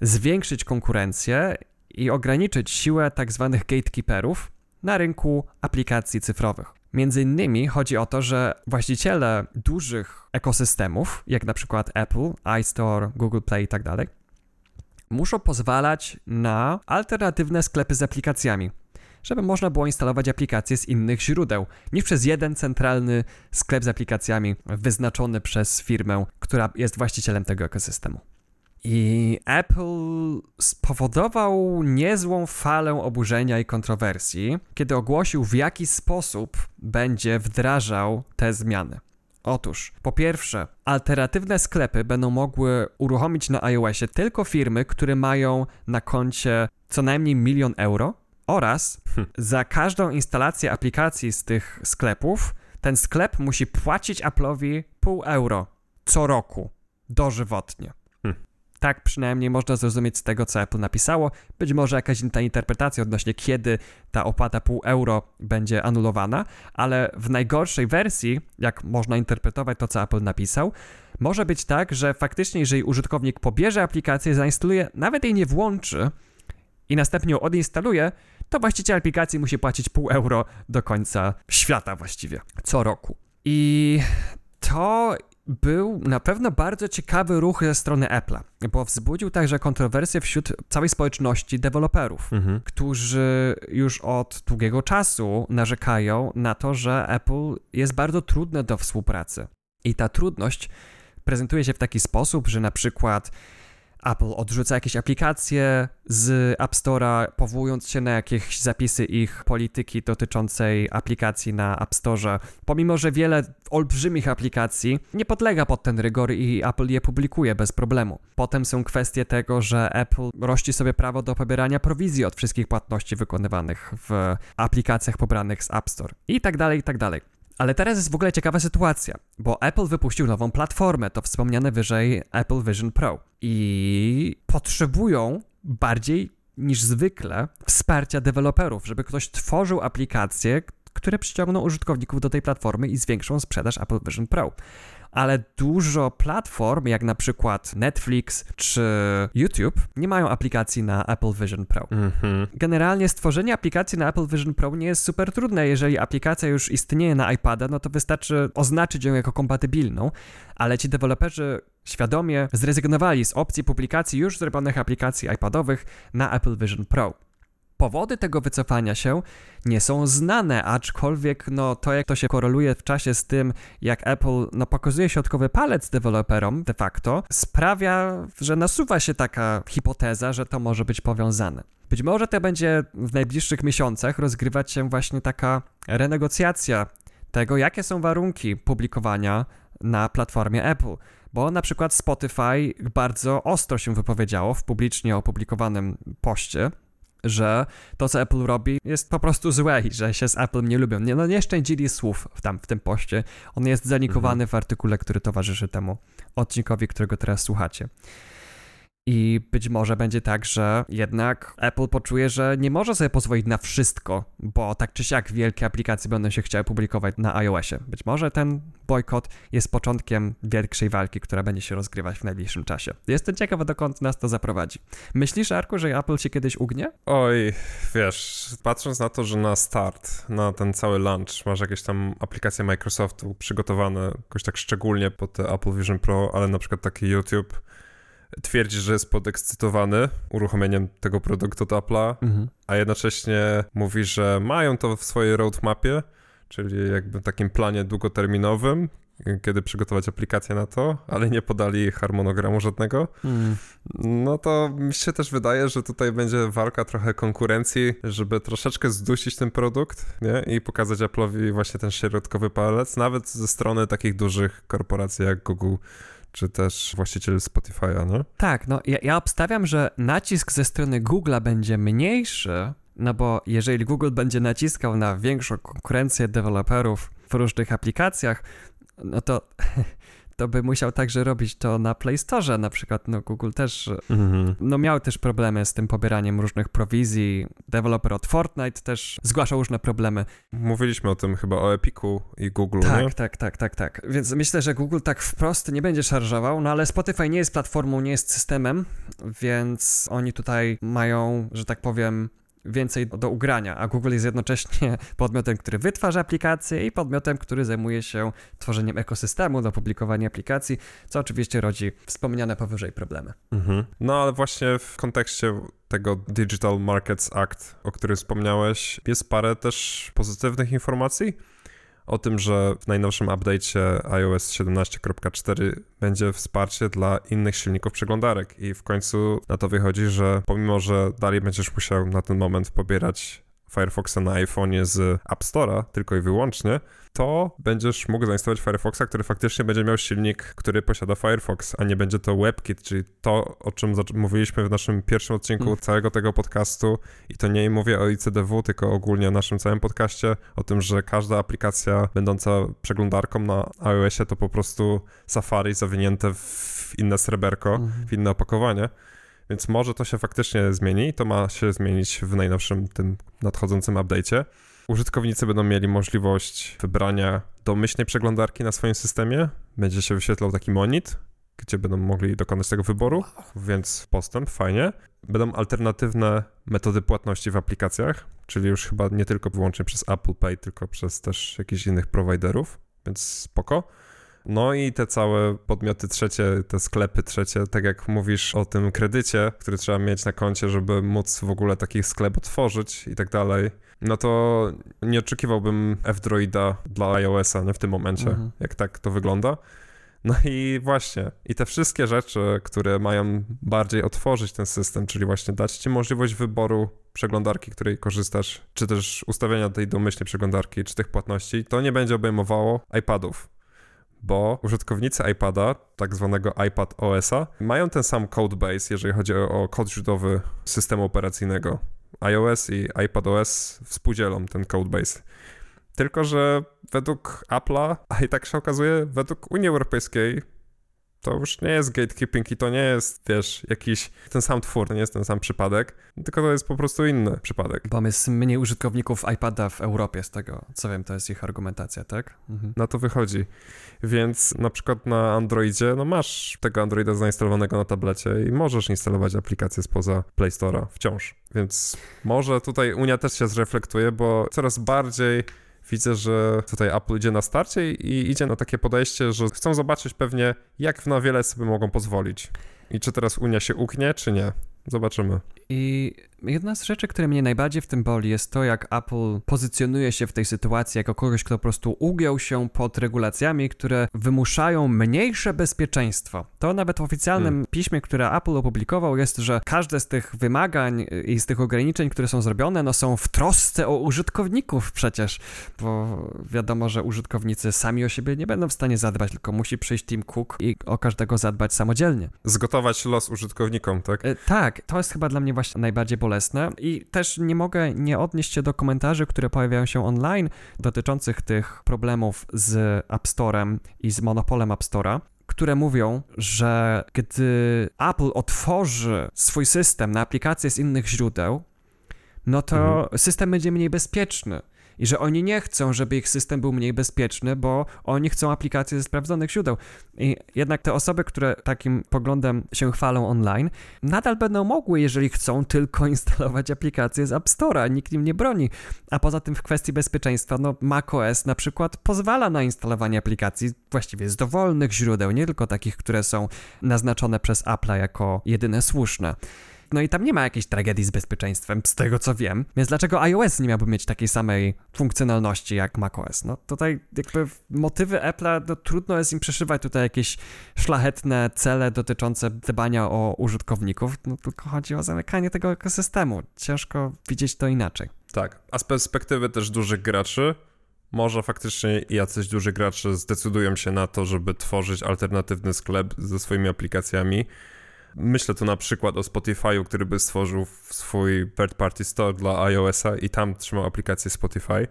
zwiększyć konkurencję i ograniczyć siłę tak zwanych gatekeeperów na rynku aplikacji cyfrowych. Między innymi chodzi o to, że właściciele dużych ekosystemów, jak na przykład Apple, iStore, Google Play i tak muszą pozwalać na alternatywne sklepy z aplikacjami, żeby można było instalować aplikacje z innych źródeł niż przez jeden centralny sklep z aplikacjami wyznaczony przez firmę, która jest właścicielem tego ekosystemu. I Apple spowodował niezłą falę oburzenia i kontrowersji, kiedy ogłosił, w jaki sposób będzie wdrażał te zmiany. Otóż, po pierwsze, alternatywne sklepy będą mogły uruchomić na iOSie tylko firmy, które mają na koncie co najmniej milion euro oraz za każdą instalację aplikacji z tych sklepów ten sklep musi płacić Apple'owi pół euro co roku dożywotnie. Tak przynajmniej można zrozumieć z tego, co Apple napisało. Być może jakaś inna interpretacja odnośnie kiedy ta opłata pół euro będzie anulowana, ale w najgorszej wersji, jak można interpretować to, co Apple napisał, może być tak, że faktycznie, jeżeli użytkownik pobierze aplikację, zainstaluje, nawet jej nie włączy i następnie ją odinstaluje, to właściciel aplikacji musi płacić pół euro do końca świata właściwie, co roku. I to był na pewno bardzo ciekawy ruch ze strony Apple'a, bo wzbudził także kontrowersje wśród całej społeczności deweloperów, mhm. którzy już od długiego czasu narzekają na to, że Apple jest bardzo trudne do współpracy. I ta trudność prezentuje się w taki sposób, że na przykład Apple odrzuca jakieś aplikacje z App Store'a, powołując się na jakieś zapisy ich polityki dotyczącej aplikacji na App Store, pomimo że wiele olbrzymich aplikacji nie podlega pod ten rygor i Apple je publikuje bez problemu. Potem są kwestie tego, że Apple rości sobie prawo do pobierania prowizji od wszystkich płatności wykonywanych w aplikacjach pobranych z App Store i tak dalej, i tak dalej. Ale teraz jest w ogóle ciekawa sytuacja, bo Apple wypuścił nową platformę, to wspomniane wyżej Apple Vision Pro. I potrzebują bardziej niż zwykle wsparcia deweloperów, żeby ktoś tworzył aplikacje, które przyciągną użytkowników do tej platformy i zwiększą sprzedaż Apple Vision Pro ale dużo platform, jak na przykład Netflix czy YouTube, nie mają aplikacji na Apple Vision Pro. Mm-hmm. Generalnie stworzenie aplikacji na Apple Vision Pro nie jest super trudne. Jeżeli aplikacja już istnieje na iPada, no to wystarczy oznaczyć ją jako kompatybilną, ale ci deweloperzy świadomie zrezygnowali z opcji publikacji już zrobionych aplikacji iPadowych na Apple Vision Pro. Powody tego wycofania się nie są znane, aczkolwiek no, to, jak to się koreluje w czasie z tym, jak Apple no, pokazuje środkowy palec deweloperom de facto, sprawia, że nasuwa się taka hipoteza, że to może być powiązane. Być może to będzie w najbliższych miesiącach rozgrywać się właśnie taka renegocjacja tego, jakie są warunki publikowania na platformie Apple. Bo na przykład Spotify bardzo ostro się wypowiedziało w publicznie opublikowanym poście, że to, co Apple robi, jest po prostu złe i że się z Apple nie lubią. Nie, no nie szczędzili słów tam w tym poście. On jest zanikowany mhm. w artykule, który towarzyszy temu odcinkowi, którego teraz słuchacie. I być może będzie tak, że jednak Apple poczuje, że nie może sobie pozwolić na wszystko, bo tak czy siak wielkie aplikacje będą się chciały publikować na iOSie. Być może ten bojkot jest początkiem większej walki, która będzie się rozgrywać w najbliższym czasie. Jestem ciekaw, dokąd nas to zaprowadzi. Myślisz, Arku, że Apple się kiedyś ugnie? Oj, wiesz, patrząc na to, że na start, na ten cały launch masz jakieś tam aplikacje Microsoftu przygotowane jakoś tak szczególnie pod te Apple Vision Pro, ale na przykład taki YouTube twierdzi, że jest podekscytowany uruchomieniem tego produktu od Apple'a, mhm. a jednocześnie mówi, że mają to w swojej roadmapie, czyli jakby takim planie długoterminowym, kiedy przygotować aplikację na to, ale nie podali harmonogramu żadnego. Mm. No to mi się też wydaje, że tutaj będzie walka trochę konkurencji, żeby troszeczkę zdusić ten produkt nie? i pokazać Apple'owi właśnie ten środkowy palec, nawet ze strony takich dużych korporacji jak Google czy też właściciel Spotify'a, no? Tak, no ja, ja obstawiam, że nacisk ze strony Google'a będzie mniejszy, no bo jeżeli Google będzie naciskał na większą konkurencję deweloperów w różnych aplikacjach, no to to by musiał także robić to na Play Store, na przykład no Google też, mhm. no miał też problemy z tym pobieraniem różnych prowizji, deweloper od Fortnite też zgłaszał różne problemy. Mówiliśmy o tym chyba o Epiku i Google, Tak, nie? tak, tak, tak, tak. Więc myślę, że Google tak wprost nie będzie szarżował, no ale Spotify nie jest platformą, nie jest systemem, więc oni tutaj mają, że tak powiem, więcej do ugrania, a Google jest jednocześnie podmiotem, który wytwarza aplikacje i podmiotem, który zajmuje się tworzeniem ekosystemu do publikowania aplikacji, co oczywiście rodzi wspomniane powyżej problemy. Mhm. No ale właśnie w kontekście tego Digital Markets Act, o którym wspomniałeś, jest parę też pozytywnych informacji o tym, że w najnowszym update'cie iOS 17.4 będzie wsparcie dla innych silników przeglądarek. I w końcu na to wychodzi, że pomimo, że dalej będziesz musiał na ten moment pobierać Firefoxa na iPhone'ie z App Store'a tylko i wyłącznie, to będziesz mógł zainstalować Firefoxa, który faktycznie będzie miał silnik, który posiada Firefox, a nie będzie to WebKit, czyli to, o czym mówiliśmy w naszym pierwszym odcinku mm. całego tego podcastu i to nie mówię o ICDW, tylko ogólnie o naszym całym podcaście, o tym, że każda aplikacja będąca przeglądarką na iOSie to po prostu Safari zawinięte w inne sreberko, mhm. w inne opakowanie. Więc może to się faktycznie zmieni. To ma się zmienić w najnowszym tym nadchodzącym update'cie. Użytkownicy będą mieli możliwość wybrania domyślnej przeglądarki na swoim systemie. Będzie się wyświetlał taki monit, gdzie będą mogli dokonać tego wyboru, więc postęp, fajnie. Będą alternatywne metody płatności w aplikacjach, czyli już chyba nie tylko wyłącznie przez Apple Pay, tylko przez też jakichś innych prowajderów, więc spoko. No i te całe podmioty trzecie, te sklepy trzecie, tak jak mówisz o tym kredycie, który trzeba mieć na koncie, żeby móc w ogóle taki sklep otworzyć i tak dalej, no to nie oczekiwałbym F-Droida dla iOS-a nie w tym momencie, mhm. jak tak to wygląda. No i właśnie, i te wszystkie rzeczy, które mają bardziej otworzyć ten system, czyli właśnie dać ci możliwość wyboru przeglądarki, której korzystasz, czy też ustawienia tej domyślnej przeglądarki, czy tych płatności, to nie będzie obejmowało iPadów bo użytkownicy iPada, tak zwanego iPad OS-a, mają ten sam codebase, jeżeli chodzi o, o kod źródłowy systemu operacyjnego. iOS i iPadOS współdzielą ten codebase. Tylko, że według Apple'a, a i tak się okazuje, według Unii Europejskiej to już nie jest gatekeeping i to nie jest, wiesz, jakiś ten sam twór, to nie jest ten sam przypadek, tylko to jest po prostu inny przypadek. Bo jest mniej użytkowników iPada w Europie, z tego co wiem, to jest ich argumentacja, tak? Mhm. Na to wychodzi. Więc na przykład na Androidzie, no masz tego Androida zainstalowanego na tablecie i możesz instalować aplikacje spoza Play Store'a wciąż. Więc może tutaj Unia też się zreflektuje, bo coraz bardziej widzę, że tutaj Apple idzie na starcie i idzie na takie podejście, że chcą zobaczyć pewnie, jak na wiele sobie mogą pozwolić. I czy teraz Unia się uknie, czy nie. Zobaczymy. I jedna z rzeczy, które mnie najbardziej w tym boli, jest to, jak Apple pozycjonuje się w tej sytuacji jako kogoś, kto po prostu ugiął się pod regulacjami, które wymuszają mniejsze bezpieczeństwo. To nawet w oficjalnym hmm. piśmie, które Apple opublikował, jest, że każde z tych wymagań i z tych ograniczeń, które są zrobione, no są w trosce o użytkowników przecież, bo wiadomo, że użytkownicy sami o siebie nie będą w stanie zadbać, tylko musi przyjść Tim Cook i o każdego zadbać samodzielnie. Zgotować los użytkownikom, tak? E, tak, to jest chyba dla mnie właśnie najbardziej bolesne. I też nie mogę nie odnieść się do komentarzy, które pojawiają się online dotyczących tych problemów z App Storem i z monopolem App Store'a które mówią, że gdy Apple otworzy swój system na aplikacje z innych źródeł, no to mhm. system będzie mniej bezpieczny i że oni nie chcą, żeby ich system był mniej bezpieczny, bo oni chcą aplikacje ze sprawdzonych źródeł. I jednak te osoby, które takim poglądem się chwalą online, nadal będą mogły, jeżeli chcą, tylko instalować aplikacje z App Store'a. Nikt im nie broni. A poza tym w kwestii bezpieczeństwa, no macOS na przykład pozwala na instalowanie aplikacji właściwie z dowolnych źródeł, nie tylko takich, które są naznaczone przez Apple'a jako jedyne słuszne. No i tam nie ma jakiejś tragedii z bezpieczeństwem, z tego co wiem. Więc dlaczego iOS nie miałby mieć takiej samej funkcjonalności jak macOS? No tutaj jakby motywy Apple'a, no trudno jest im przeszywać tutaj jakieś szlachetne cele dotyczące dbania o użytkowników, no tylko chodzi o zamykanie tego ekosystemu. Ciężko widzieć to inaczej. Tak, a z perspektywy też dużych graczy, może faktycznie jacyś duży gracze zdecydują się na to, żeby tworzyć alternatywny sklep ze swoimi aplikacjami Myślę tu na przykład o Spotify'u, który by stworzył swój third-party store dla iOS-a i tam trzymał aplikację Spotify.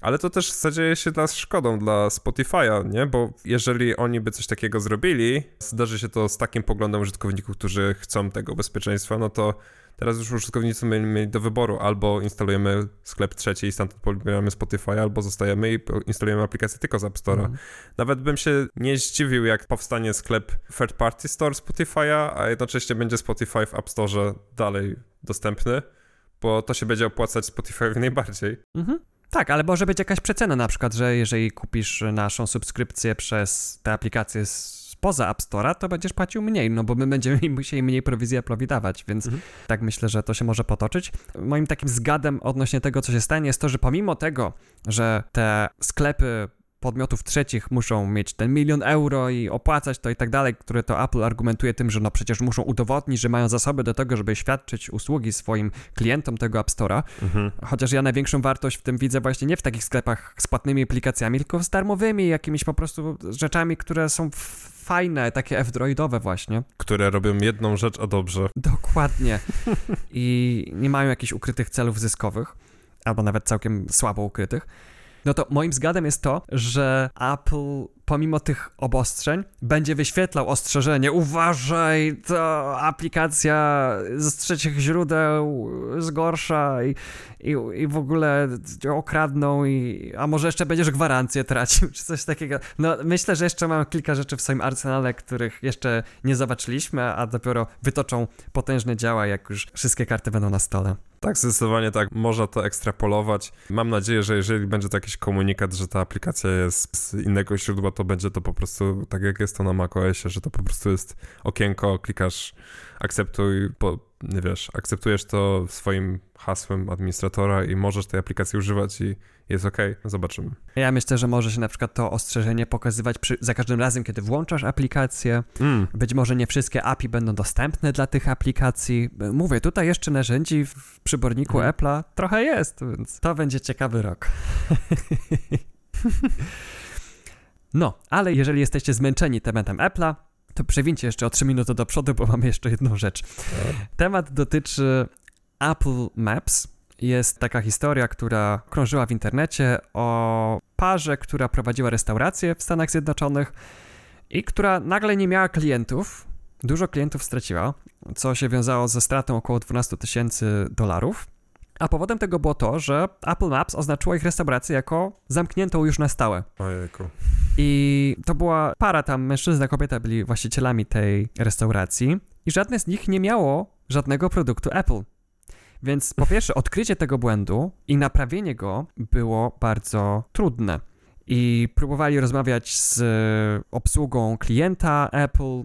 Ale to też zadzieje się dla szkodą dla Spotify'a, nie? Bo jeżeli oni by coś takiego zrobili, zdarzy się to z takim poglądem użytkowników, którzy chcą tego bezpieczeństwa, no to Teraz już użytkownicy mieli do wyboru albo instalujemy sklep trzeci i stamtąd pobieramy Spotify, albo zostajemy i instalujemy aplikację tylko z App Store'a. Mm. Nawet bym się nie zdziwił, jak powstanie sklep third party store Spotify'a, a jednocześnie będzie Spotify w App Store dalej dostępny, bo to się będzie opłacać Spotify'owi najbardziej. Mhm. Tak, ale może być jakaś przecena na przykład, że jeżeli kupisz naszą subskrypcję przez te aplikacje z spoza App Store'a, to będziesz płacił mniej, no bo my będziemy musieli mniej prowizji Apple'owi dawać, więc mhm. tak myślę, że to się może potoczyć. Moim takim zgadem odnośnie tego, co się stanie, jest to, że pomimo tego, że te sklepy podmiotów trzecich muszą mieć ten milion euro i opłacać to i tak dalej, które to Apple argumentuje tym, że no przecież muszą udowodnić, że mają zasoby do tego, żeby świadczyć usługi swoim klientom tego App Store'a. Mhm. Chociaż ja największą wartość w tym widzę właśnie nie w takich sklepach z płatnymi aplikacjami, tylko z darmowymi jakimiś po prostu rzeczami, które są fajne, takie F-droidowe właśnie. Które robią jedną rzecz, a dobrze. Dokładnie. I nie mają jakichś ukrytych celów zyskowych, albo nawet całkiem słabo ukrytych no to moim zgadem jest to, że Apple pomimo tych obostrzeń, będzie wyświetlał ostrzeżenie. Uważaj, to aplikacja z trzecich źródeł zgorsza i, i, i w ogóle okradną, i, a może jeszcze będziesz gwarancję tracił, czy coś takiego. No, myślę, że jeszcze mam kilka rzeczy w swoim arsenale, których jeszcze nie zobaczyliśmy, a dopiero wytoczą potężne działa, jak już wszystkie karty będą na stole. Tak, zdecydowanie tak. Można to ekstrapolować. Mam nadzieję, że jeżeli będzie to jakiś komunikat, że ta aplikacja jest z innego źródła, to będzie to po prostu tak jak jest to na macOSie, że to po prostu jest okienko, klikasz akceptuj, po, nie wiesz, akceptujesz to swoim hasłem administratora i możesz tej aplikacji używać i jest ok, zobaczymy. Ja myślę, że może się na przykład to ostrzeżenie pokazywać przy, za każdym razem, kiedy włączasz aplikację. Mm. Być może nie wszystkie API będą dostępne dla tych aplikacji. Mówię, tutaj jeszcze narzędzi w przyborniku mm. Apple'a trochę jest, więc to będzie ciekawy rok. no, ale jeżeli jesteście zmęczeni tematem Apple'a, to przewincie jeszcze o 3 minuty do przodu, bo mamy jeszcze jedną rzecz. Temat dotyczy Apple Maps. Jest taka historia, która krążyła w internecie o parze, która prowadziła restaurację w Stanach Zjednoczonych i która nagle nie miała klientów. Dużo klientów straciła, co się wiązało ze stratą około 12 tysięcy dolarów. A powodem tego było to, że Apple Maps oznaczyło ich restaurację jako zamkniętą już na stałe. Ojejku. I to była para tam, mężczyzna, kobieta byli właścicielami tej restauracji i żadne z nich nie miało żadnego produktu Apple. Więc po pierwsze, odkrycie tego błędu i naprawienie go było bardzo trudne. I próbowali rozmawiać z obsługą klienta Apple,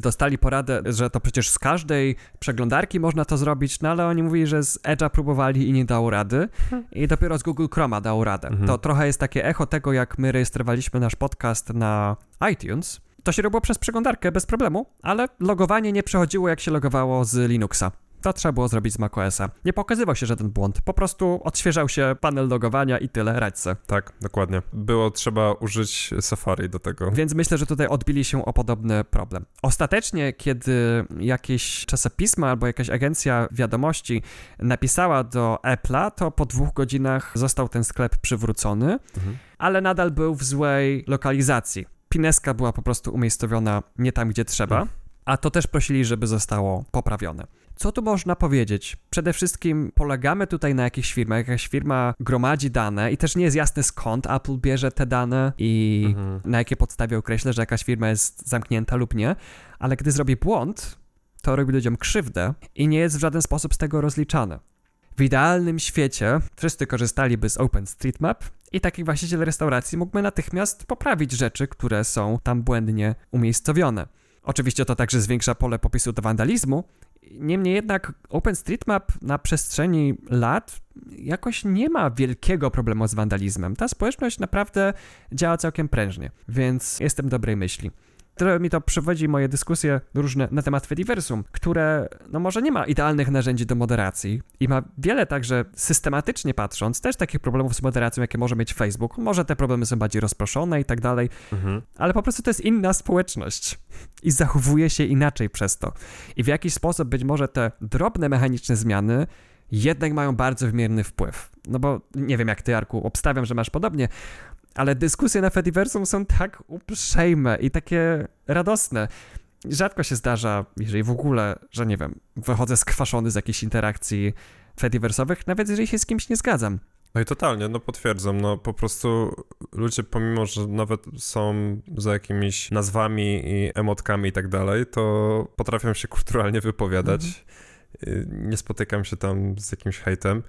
dostali poradę, że to przecież z każdej przeglądarki można to zrobić, no ale oni mówili, że z Edge'a próbowali i nie dało rady i dopiero z Google Chroma dało radę. Mhm. To trochę jest takie echo tego, jak my rejestrowaliśmy nasz podcast na iTunes. To się robiło przez przeglądarkę bez problemu, ale logowanie nie przechodziło jak się logowało z Linuxa. To trzeba było zrobić z macOSa. Nie pokazywał się żaden błąd, po prostu odświeżał się panel logowania i tyle, radźce. Tak, dokładnie. Było trzeba użyć Safari do tego. Więc myślę, że tutaj odbili się o podobny problem. Ostatecznie, kiedy jakieś czasopisma albo jakaś agencja wiadomości napisała do Apple'a, to po dwóch godzinach został ten sklep przywrócony, mhm. ale nadal był w złej lokalizacji. Pineska była po prostu umiejscowiona nie tam, gdzie trzeba. Mhm. A to też prosili, żeby zostało poprawione. Co tu można powiedzieć? Przede wszystkim polegamy tutaj na jakichś firmach. Jakaś firma gromadzi dane i też nie jest jasne skąd Apple bierze te dane i mhm. na jakie podstawie określa, że jakaś firma jest zamknięta lub nie. Ale gdy zrobi błąd, to robi ludziom krzywdę i nie jest w żaden sposób z tego rozliczane. W idealnym świecie wszyscy korzystaliby z OpenStreetMap i taki właściciel restauracji mógłby natychmiast poprawić rzeczy, które są tam błędnie umiejscowione. Oczywiście to także zwiększa pole popisu do wandalizmu Niemniej jednak OpenStreetMap na przestrzeni lat jakoś nie ma wielkiego problemu z wandalizmem. Ta społeczność naprawdę działa całkiem prężnie, więc jestem dobrej myśli. Trochę mi to przewodzi moje dyskusje różne na temat Fediversum, które no może nie ma idealnych narzędzi do moderacji i ma wiele także systematycznie patrząc też takich problemów z moderacją, jakie może mieć Facebook. Może te problemy są bardziej rozproszone i tak dalej, mhm. ale po prostu to jest inna społeczność i zachowuje się inaczej przez to. I w jakiś sposób być może te drobne mechaniczne zmiany jednak mają bardzo wymierny wpływ. No bo nie wiem jak ty, Arku, obstawiam, że masz podobnie, ale dyskusje na Fediversum są tak uprzejme i takie radosne. Rzadko się zdarza, jeżeli w ogóle, że nie wiem, wychodzę skwaszony z jakiejś interakcji Fediversowych, nawet jeżeli się z kimś nie zgadzam. No i totalnie, no potwierdzam, no po prostu ludzie pomimo, że nawet są za jakimiś nazwami i emotkami i tak dalej, to potrafią się kulturalnie wypowiadać. Mhm. Nie spotykam się tam z jakimś hejtem.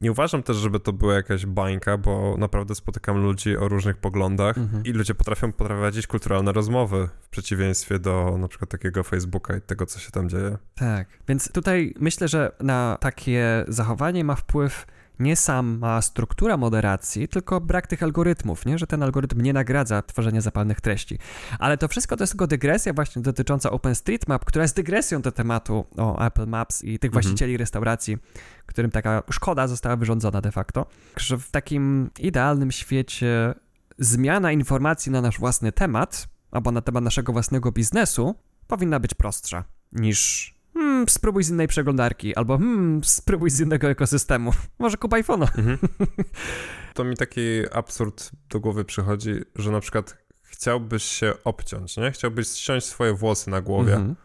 Nie uważam też, żeby to była jakaś bańka, bo naprawdę spotykam ludzi o różnych poglądach mhm. i ludzie potrafią prowadzić kulturalne rozmowy w przeciwieństwie do na przykład takiego Facebooka i tego, co się tam dzieje. Tak, więc tutaj myślę, że na takie zachowanie ma wpływ nie sama struktura moderacji, tylko brak tych algorytmów, nie? że ten algorytm nie nagradza tworzenia zapalnych treści. Ale to wszystko to jest tylko dygresja właśnie dotycząca OpenStreetMap, która jest dygresją do tematu o Apple Maps i tych mhm. właścicieli restauracji, którym taka szkoda została wyrządzona de facto. Że w takim idealnym świecie zmiana informacji na nasz własny temat, albo na temat naszego własnego biznesu, powinna być prostsza niż hmm, spróbuj z innej przeglądarki, albo hmm, spróbuj z innego ekosystemu. Może kup iPhone'a. Mhm. To mi taki absurd do głowy przychodzi, że na przykład chciałbyś się obciąć, nie? Chciałbyś ściąć swoje włosy na głowie. Mhm.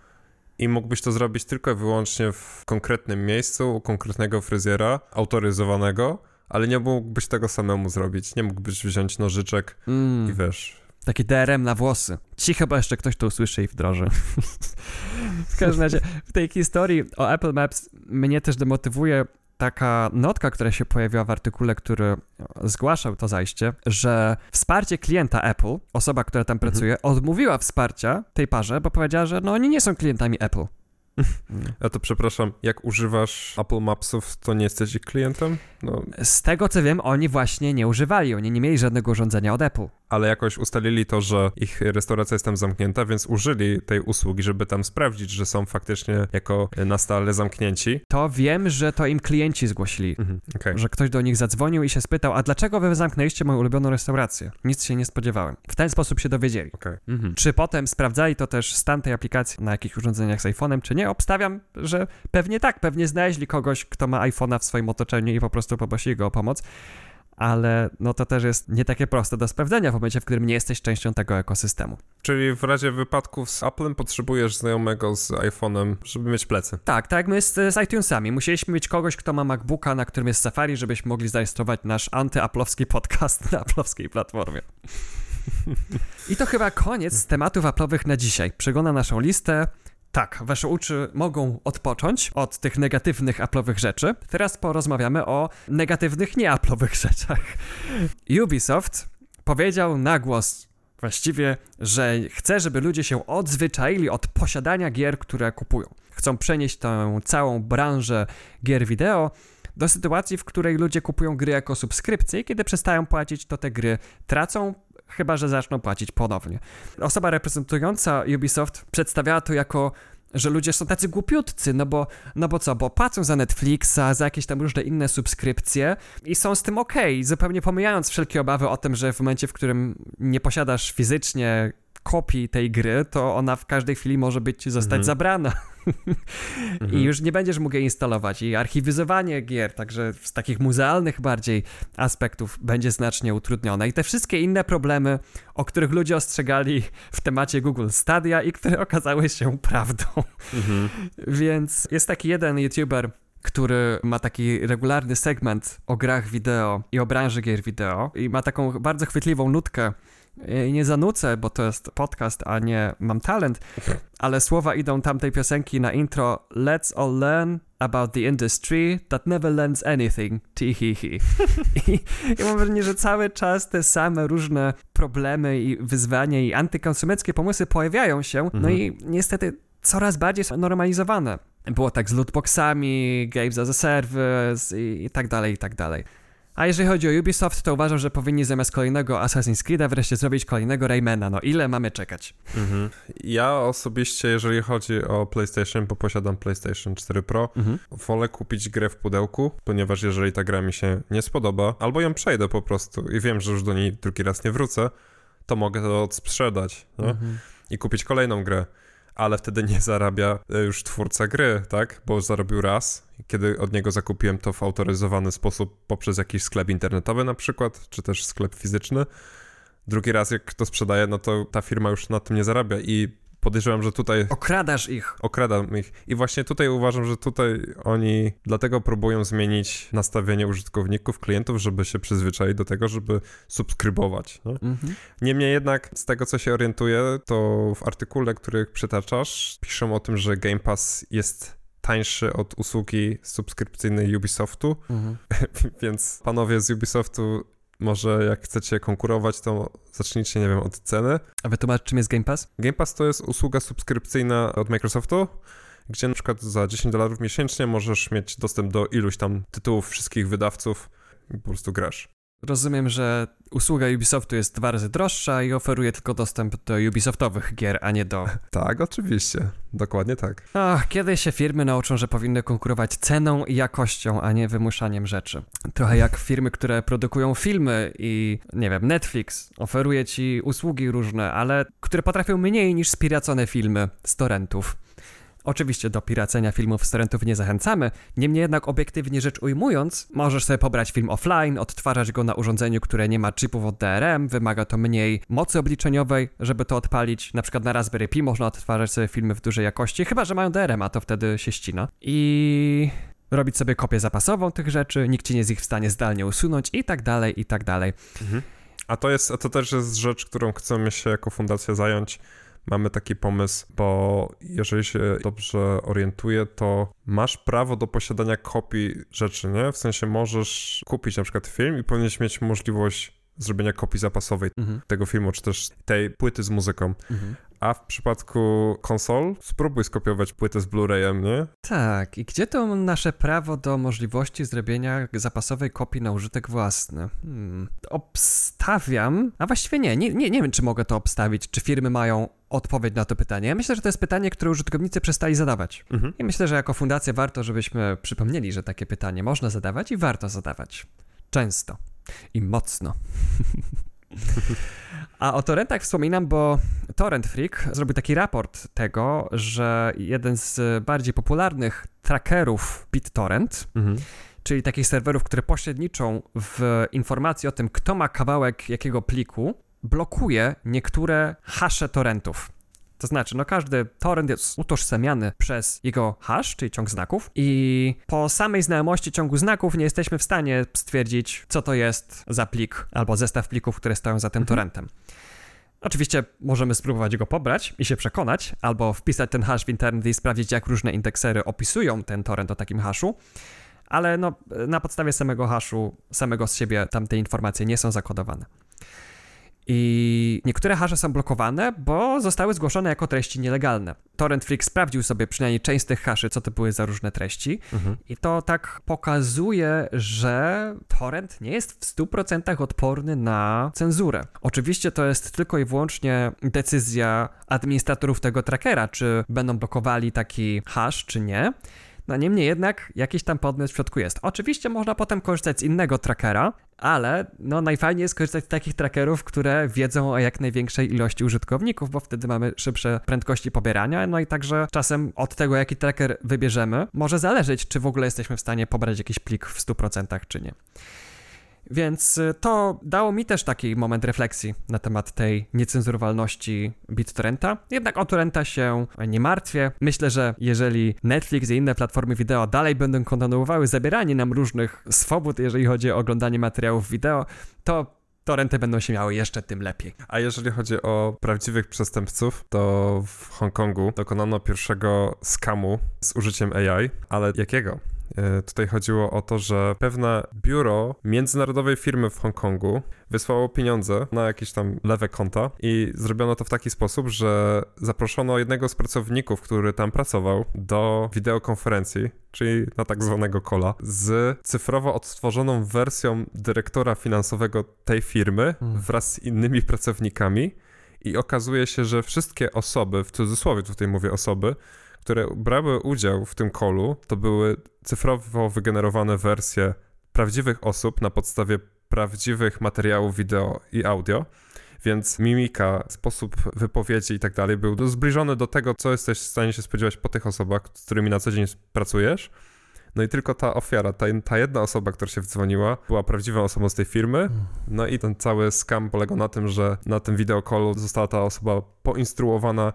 I mógłbyś to zrobić tylko i wyłącznie w konkretnym miejscu, u konkretnego fryzjera, autoryzowanego, ale nie mógłbyś tego samemu zrobić. Nie mógłbyś wziąć nożyczek mm. i wiesz, Taki DRM na włosy. Ci chyba jeszcze ktoś to usłyszy i wdroży. w każdym razie, w tej historii o Apple Maps mnie też demotywuje taka notka, która się pojawiła w artykule, który zgłaszał to zajście, że wsparcie klienta Apple, osoba, która tam mhm. pracuje, odmówiła wsparcia tej parze, bo powiedziała, że no oni nie są klientami Apple. A to przepraszam, jak używasz Apple Mapsów, to nie jesteś ich klientem? No. Z tego co wiem, oni właśnie nie używali, oni nie mieli żadnego urządzenia od Apple ale jakoś ustalili to, że ich restauracja jest tam zamknięta, więc użyli tej usługi, żeby tam sprawdzić, że są faktycznie jako na stale zamknięci. To wiem, że to im klienci zgłosili, mhm, okay. że ktoś do nich zadzwonił i się spytał, a dlaczego wy zamknęliście moją ulubioną restaurację? Nic się nie spodziewałem. W ten sposób się dowiedzieli. Okay. Mhm. Czy potem sprawdzali to też stan tej aplikacji na jakichś urządzeniach z iPhone'em, czy nie? Obstawiam, że pewnie tak, pewnie znaleźli kogoś, kto ma iPhone'a w swoim otoczeniu i po prostu poprosili go o pomoc ale no to też jest nie takie proste do sprawdzenia w momencie, w którym nie jesteś częścią tego ekosystemu. Czyli w razie wypadków z Applem potrzebujesz znajomego z iPhone'em, żeby mieć plecy. Tak, tak jak my z, z iTunesami. Musieliśmy mieć kogoś, kto ma MacBooka, na którym jest Safari, żebyśmy mogli zarejestrować nasz antyaplowski podcast na aplowskiej platformie. I to chyba koniec tematów aplowych na dzisiaj. Przegląda naszą listę. Tak, wasze uczy mogą odpocząć od tych negatywnych aplowych rzeczy. Teraz porozmawiamy o negatywnych nieaplowych rzeczach. Ubisoft powiedział na głos właściwie, że chce, żeby ludzie się odzwyczaili od posiadania gier, które kupują. Chcą przenieść tę całą branżę gier wideo do sytuacji, w której ludzie kupują gry jako subskrypcje i kiedy przestają płacić, to te gry tracą chyba że zaczną płacić ponownie. Osoba reprezentująca Ubisoft przedstawiała to jako że ludzie są tacy głupiutcy, no bo, no bo co, bo płacą za Netflixa, za jakieś tam różne inne subskrypcje i są z tym okej, okay, zupełnie pomijając wszelkie obawy o tym, że w momencie, w którym nie posiadasz fizycznie kopii tej gry, to ona w każdej chwili może być zostać mhm. zabrana. Mhm. I już nie będziesz mógł jej instalować. I archiwizowanie gier, także z takich muzealnych bardziej aspektów, będzie znacznie utrudnione. I te wszystkie inne problemy, o których ludzie ostrzegali w temacie Google Stadia i które okazały się prawdą. Mhm. Więc jest taki jeden YouTuber, który ma taki regularny segment o grach wideo i o branży gier wideo i ma taką bardzo chwytliwą nutkę nie zanucę, bo to jest podcast, a nie mam talent, ale słowa idą tamtej piosenki na intro Let's all learn about the industry that never learns anything, tihihi. I, I mam wrażenie, że cały czas te same różne problemy i wyzwania i antykonsumenckie pomysły pojawiają się, no mhm. i niestety coraz bardziej są normalizowane. Było tak z lootboxami, games as a service i, i tak dalej, i tak dalej. A jeżeli chodzi o Ubisoft, to uważam, że powinni zamiast kolejnego Assassin's Creed'a wreszcie zrobić kolejnego Raymana. No ile mamy czekać? Mhm. Ja osobiście, jeżeli chodzi o PlayStation, bo posiadam PlayStation 4 Pro, mhm. wolę kupić grę w pudełku, ponieważ jeżeli ta gra mi się nie spodoba, albo ją przejdę po prostu i wiem, że już do niej drugi raz nie wrócę, to mogę to odsprzedać mhm. i kupić kolejną grę ale wtedy nie zarabia e, już twórca gry, tak? Bo zarobił raz, kiedy od niego zakupiłem to w autoryzowany sposób poprzez jakiś sklep internetowy na przykład, czy też sklep fizyczny. Drugi raz, jak to sprzedaje, no to ta firma już na tym nie zarabia i podejrzewam, że tutaj... Okradasz ich. Okradam ich. I właśnie tutaj uważam, że tutaj oni dlatego próbują zmienić nastawienie użytkowników, klientów, żeby się przyzwyczaić do tego, żeby subskrybować. Mhm. Niemniej jednak, z tego co się orientuję, to w artykule, który przytaczasz, piszą o tym, że Game Pass jest tańszy od usługi subskrypcyjnej Ubisoftu, mhm. więc panowie z Ubisoftu może jak chcecie konkurować, to zacznijcie, nie wiem, od ceny. A wytłumacz, czym jest Game Pass? Game Pass to jest usługa subskrypcyjna od Microsoftu, gdzie na przykład za 10 dolarów miesięcznie możesz mieć dostęp do iluś tam tytułów wszystkich wydawców i po prostu grasz. Rozumiem, że usługa Ubisoftu jest dwa razy droższa i oferuje tylko dostęp do Ubisoftowych gier, a nie do... tak, oczywiście. Dokładnie tak. Ach, kiedy się firmy nauczą, że powinny konkurować ceną i jakością, a nie wymuszaniem rzeczy. Trochę jak firmy, które produkują filmy i, nie wiem, Netflix oferuje ci usługi różne, ale które potrafią mniej niż spiracone filmy z torrentów Oczywiście do piracenia filmów z torrentów nie zachęcamy, niemniej jednak obiektywnie rzecz ujmując, możesz sobie pobrać film offline, odtwarzać go na urządzeniu, które nie ma chipów od DRM, wymaga to mniej mocy obliczeniowej, żeby to odpalić. Na przykład na Raspberry Pi można odtwarzać sobie filmy w dużej jakości, chyba że mają DRM, a to wtedy się ścina. I robić sobie kopię zapasową tych rzeczy, nikt ci nie jest ich w stanie zdalnie usunąć i tak dalej, i tak dalej. Mhm. A to jest, to też jest rzecz, którą chcemy się jako fundacja zająć. Mamy taki pomysł, bo jeżeli się dobrze orientuję, to masz prawo do posiadania kopii rzeczy, nie? W sensie możesz kupić na przykład film i powinieneś mieć możliwość zrobienia kopii zapasowej mhm. tego filmu, czy też tej płyty z muzyką. Mhm. A w przypadku konsol spróbuj skopiować płytę z Blu-rayem, nie? Tak, i gdzie to nasze prawo do możliwości zrobienia zapasowej kopii na użytek własny? Hmm. Obstawiam, a właściwie nie, nie, nie, nie wiem, czy mogę to obstawić, czy firmy mają odpowiedź na to pytanie. Ja myślę, że to jest pytanie, które użytkownicy przestali zadawać. Mhm. I myślę, że jako fundacja warto, żebyśmy przypomnieli, że takie pytanie można zadawać i warto zadawać. Często i mocno. A o torrentach wspominam, bo Torrent Freak zrobił taki raport tego, że jeden z bardziej popularnych trackerów BitTorrent, mhm. czyli takich serwerów, które pośredniczą w informacji o tym, kto ma kawałek jakiego pliku, blokuje niektóre hasze torrentów. To znaczy, no każdy torrent jest utożsamiany przez jego hash, czyli ciąg znaków i po samej znajomości ciągu znaków nie jesteśmy w stanie stwierdzić, co to jest za plik albo zestaw plików, które stoją za tym mhm. torrentem. Oczywiście możemy spróbować go pobrać i się przekonać, albo wpisać ten hash w internet i sprawdzić, jak różne indeksery opisują ten torrent o takim haszu, ale no, na podstawie samego haszu, samego z siebie tamte informacje nie są zakodowane. I niektóre hasze są blokowane, bo zostały zgłoszone jako treści nielegalne. Torrent Freak sprawdził sobie przynajmniej część z tych haszy, co to były za różne treści, mhm. i to tak pokazuje, że torrent nie jest w 100% odporny na cenzurę. Oczywiście to jest tylko i wyłącznie decyzja administratorów tego trackera, czy będą blokowali taki hash, czy nie. No niemniej jednak jakiś tam podmiot w środku jest. Oczywiście można potem korzystać z innego trackera, ale no najfajniej jest korzystać z takich trackerów, które wiedzą o jak największej ilości użytkowników, bo wtedy mamy szybsze prędkości pobierania, no i także czasem od tego, jaki tracker wybierzemy, może zależeć, czy w ogóle jesteśmy w stanie pobrać jakiś plik w 100% czy nie. Więc y, to dało mi też taki moment refleksji na temat tej niecenzurowalności BitTorrenta. Jednak o Torrenta się nie martwię. Myślę, że jeżeli Netflix i inne platformy wideo dalej będą kontynuowały zabieranie nam różnych swobód, jeżeli chodzi o oglądanie materiałów wideo, to torrenty będą się miały jeszcze tym lepiej. A jeżeli chodzi o prawdziwych przestępców, to w Hongkongu dokonano pierwszego skamu z użyciem AI, ale jakiego? E, tutaj chodziło o to, że pewne biuro międzynarodowej firmy w Hongkongu wysłało pieniądze na jakieś tam lewe konta i zrobiono to w taki sposób, że zaproszono jednego z pracowników, który tam pracował, do wideokonferencji, czyli na tak zwanego kola, z cyfrowo odtworzoną wersją dyrektora finansowego tej firmy hmm. wraz z innymi pracownikami. I okazuje się, że wszystkie osoby, w cudzysłowie tutaj mówię osoby, które brały udział w tym kolu, to były cyfrowo wygenerowane wersje prawdziwych osób na podstawie prawdziwych materiałów wideo i audio. Więc mimika, sposób wypowiedzi i tak dalej był zbliżony do tego, co jesteś w stanie się spodziewać po tych osobach, z którymi na co dzień pracujesz. No i tylko ta ofiara, ta, ta jedna osoba, która się wdzwoniła, była prawdziwą osobą z tej firmy. No i ten cały scam polegał na tym, że na tym wideokolu została ta osoba poinstruowana,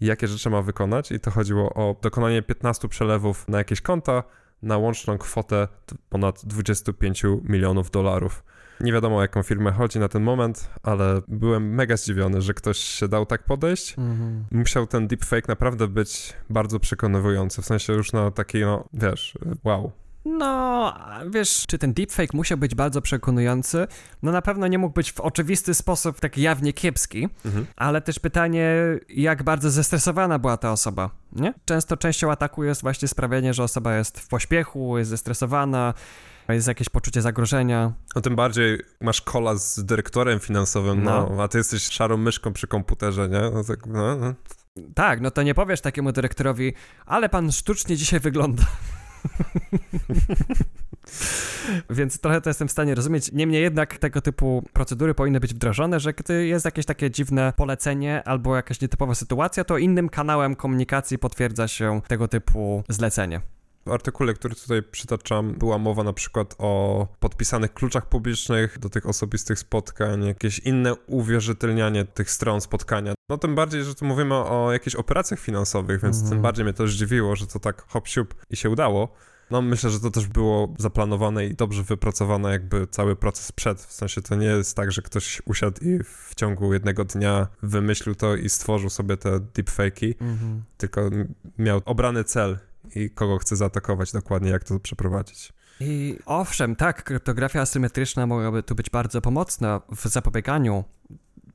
jakie rzeczy ma wykonać i to chodziło o dokonanie 15 przelewów na jakieś konta na łączną kwotę ponad 25 milionów dolarów. Nie wiadomo o jaką firmę chodzi na ten moment, ale byłem mega zdziwiony, że ktoś się dał tak podejść. Mhm. Musiał ten deepfake naprawdę być bardzo przekonywujący, w sensie już na taki, no wiesz, wow, no, wiesz, czy ten deepfake musiał być bardzo przekonujący? No na pewno nie mógł być w oczywisty sposób tak jawnie kiepski, mhm. ale też pytanie, jak bardzo zestresowana była ta osoba, nie? Często częścią ataku jest właśnie sprawienie, że osoba jest w pośpiechu, jest zestresowana, jest jakieś poczucie zagrożenia. No tym bardziej masz kola z dyrektorem finansowym, no, no a ty jesteś szarą myszką przy komputerze, nie? No tak, no, no. tak, no to nie powiesz takiemu dyrektorowi, ale pan sztucznie dzisiaj wygląda. Więc trochę to jestem w stanie rozumieć. Niemniej jednak tego typu procedury powinny być wdrożone, że gdy jest jakieś takie dziwne polecenie albo jakaś nietypowa sytuacja, to innym kanałem komunikacji potwierdza się tego typu zlecenie. W artykule, który tutaj przytaczam, była mowa na przykład o podpisanych kluczach publicznych do tych osobistych spotkań, jakieś inne uwierzytelnianie tych stron spotkania. No tym bardziej, że tu mówimy o jakichś operacjach finansowych, więc mm. tym bardziej mnie to zdziwiło, że to tak hop siup i się udało. No myślę, że to też było zaplanowane i dobrze wypracowane jakby cały proces przed. W sensie to nie jest tak, że ktoś usiadł i w ciągu jednego dnia wymyślił to i stworzył sobie te deepfake'i, -hmm. tylko miał obrany cel i kogo chce zaatakować dokładnie, jak to przeprowadzić. I owszem, tak, kryptografia asymetryczna mogłaby tu być bardzo pomocna w zapobieganiu,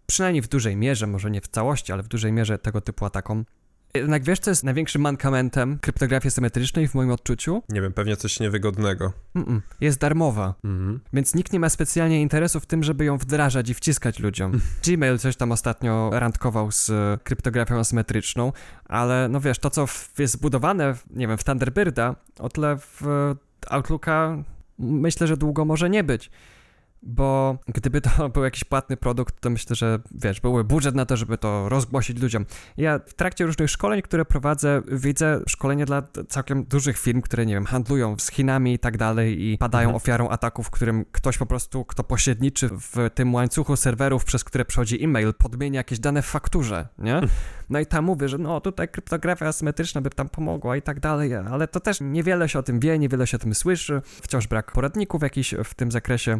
przynajmniej w dużej mierze, może nie w całości, ale w dużej mierze tego typu atakom. Jednak wiesz, co jest największym mankamentem kryptografii symetrycznej w moim odczuciu? Nie wiem, pewnie coś niewygodnego. Mm-mm. Jest darmowa, mm-hmm. więc nikt nie ma specjalnie interesu w tym, żeby ją wdrażać i wciskać ludziom. Gmail coś tam ostatnio randkował z kryptografią asymetryczną, ale no wiesz, to co jest zbudowane, nie wiem, w Thunderbirda, o tyle w Outlooka myślę, że długo może nie być bo gdyby to był jakiś płatny produkt, to myślę, że wiesz, byłby budżet na to, żeby to rozgłosić ludziom. Ja w trakcie różnych szkoleń, które prowadzę, widzę szkolenia dla całkiem dużych firm, które, nie wiem, handlują z Chinami i tak dalej i padają mhm. ofiarą ataków, w którym ktoś po prostu, kto pośredniczy w tym łańcuchu serwerów, przez które przechodzi e-mail, podmienia jakieś dane w fakturze, nie? Hmm. No i tam mówię, że no tutaj kryptografia asymetryczna by tam pomogła i tak dalej, ale to też niewiele się o tym wie, niewiele się o tym słyszy, wciąż brak poradników jakichś w tym zakresie.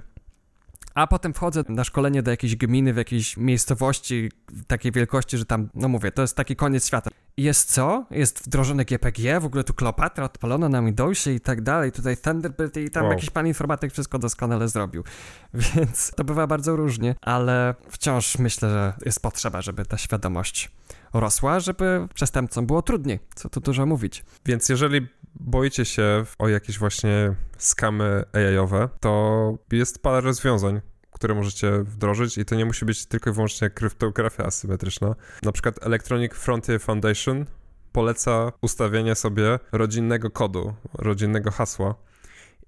A potem wchodzę na szkolenie do jakiejś gminy w jakiejś miejscowości takiej wielkości, że tam, no mówię, to jest taki koniec świata. Jest co? Jest wdrożone GPG, w ogóle tu Kleopatra odpalona na Windowsie i tak dalej, tutaj Thunderbird i tam wow. jakiś pan informatyk wszystko doskonale zrobił. Więc to bywa bardzo różnie, ale wciąż myślę, że jest potrzeba, żeby ta świadomość rosła, żeby przestępcom było trudniej, co tu dużo mówić. Więc jeżeli boicie się o jakieś właśnie skamy AI-owe, to jest parę rozwiązań, które możecie wdrożyć i to nie musi być tylko i wyłącznie kryptografia asymetryczna. Na przykład Electronic Frontier Foundation poleca ustawienie sobie rodzinnego kodu, rodzinnego hasła.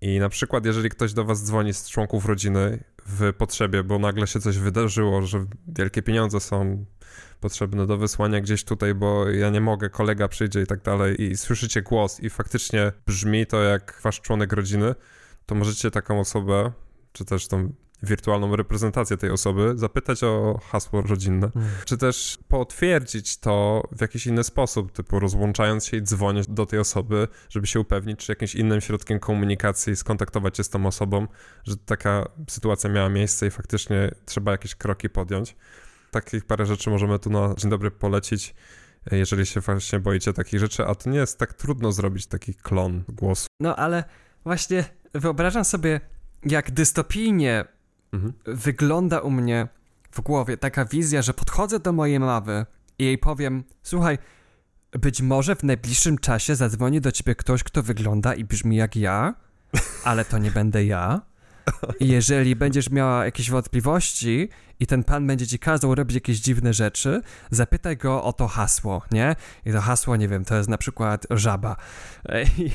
I na przykład, jeżeli ktoś do was dzwoni z członków rodziny w potrzebie, bo nagle się coś wydarzyło, że wielkie pieniądze są potrzebne do wysłania gdzieś tutaj, bo ja nie mogę, kolega przyjdzie i tak dalej, i słyszycie głos i faktycznie brzmi to jak wasz członek rodziny, to możecie taką osobę, czy też tą wirtualną reprezentację tej osoby, zapytać o hasło rodzinne, mm. czy też potwierdzić to w jakiś inny sposób, typu rozłączając się i dzwonić do tej osoby, żeby się upewnić, czy jakimś innym środkiem komunikacji skontaktować się z tą osobą, że taka sytuacja miała miejsce i faktycznie trzeba jakieś kroki podjąć. Takich parę rzeczy możemy tu na dzień dobry polecić, jeżeli się właśnie boicie takich rzeczy, a to nie jest tak trudno zrobić taki klon głosu. No ale właśnie wyobrażam sobie, jak dystopijnie mhm. wygląda u mnie w głowie taka wizja, że podchodzę do mojej mamy i jej powiem: Słuchaj, być może w najbliższym czasie zadzwoni do ciebie ktoś, kto wygląda i brzmi jak ja, ale to nie będę ja. Jeżeli będziesz miała jakieś wątpliwości i ten pan będzie ci kazał robić jakieś dziwne rzeczy, zapytaj go o to hasło, nie? I to hasło, nie wiem, to jest na przykład żaba. I,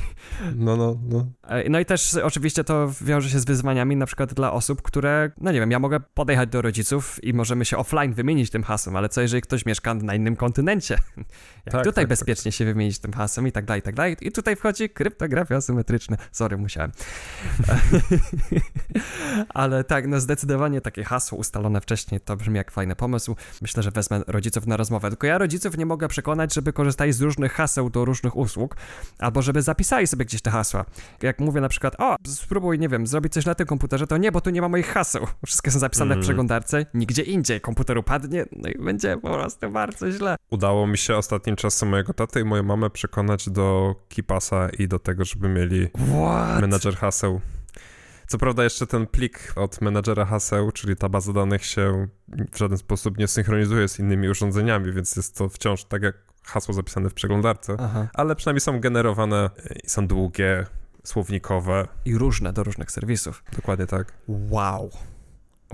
no, no, no. No i też oczywiście to wiąże się z wyzwaniami na przykład dla osób, które, no nie wiem, ja mogę podejechać do rodziców i możemy się offline wymienić tym hasłem, ale co jeżeli ktoś mieszka na innym kontynencie? Jak tak, tutaj tak, bezpiecznie tak. się wymienić tym hasłem i tak dalej, i tak dalej. I tutaj wchodzi kryptografia asymetryczna. Sorry, musiałem. ale tak, no zdecydowanie takie hasło ustalone wcześniej wcześniej, to brzmi jak fajny pomysł. Myślę, że wezmę rodziców na rozmowę. Tylko ja rodziców nie mogę przekonać, żeby korzystali z różnych haseł do różnych usług, albo żeby zapisali sobie gdzieś te hasła. Jak mówię na przykład, o, spróbuj, nie wiem, zrobić coś na tym komputerze, to nie, bo tu nie ma moich haseł. Wszystkie są zapisane mm. w przeglądarce, nigdzie indziej. Komputer upadnie, no i będzie po prostu bardzo źle. Udało mi się ostatnim czasem mojego taty i moją mamę przekonać do Kipasa i do tego, żeby mieli What? menadżer haseł. Co prawda jeszcze ten plik od menadżera haseł, czyli ta baza danych się w żaden sposób nie synchronizuje z innymi urządzeniami, więc jest to wciąż tak jak hasło zapisane w przeglądarce, Aha. ale przynajmniej są generowane i są długie, słownikowe. I różne do różnych serwisów. Dokładnie tak. Wow.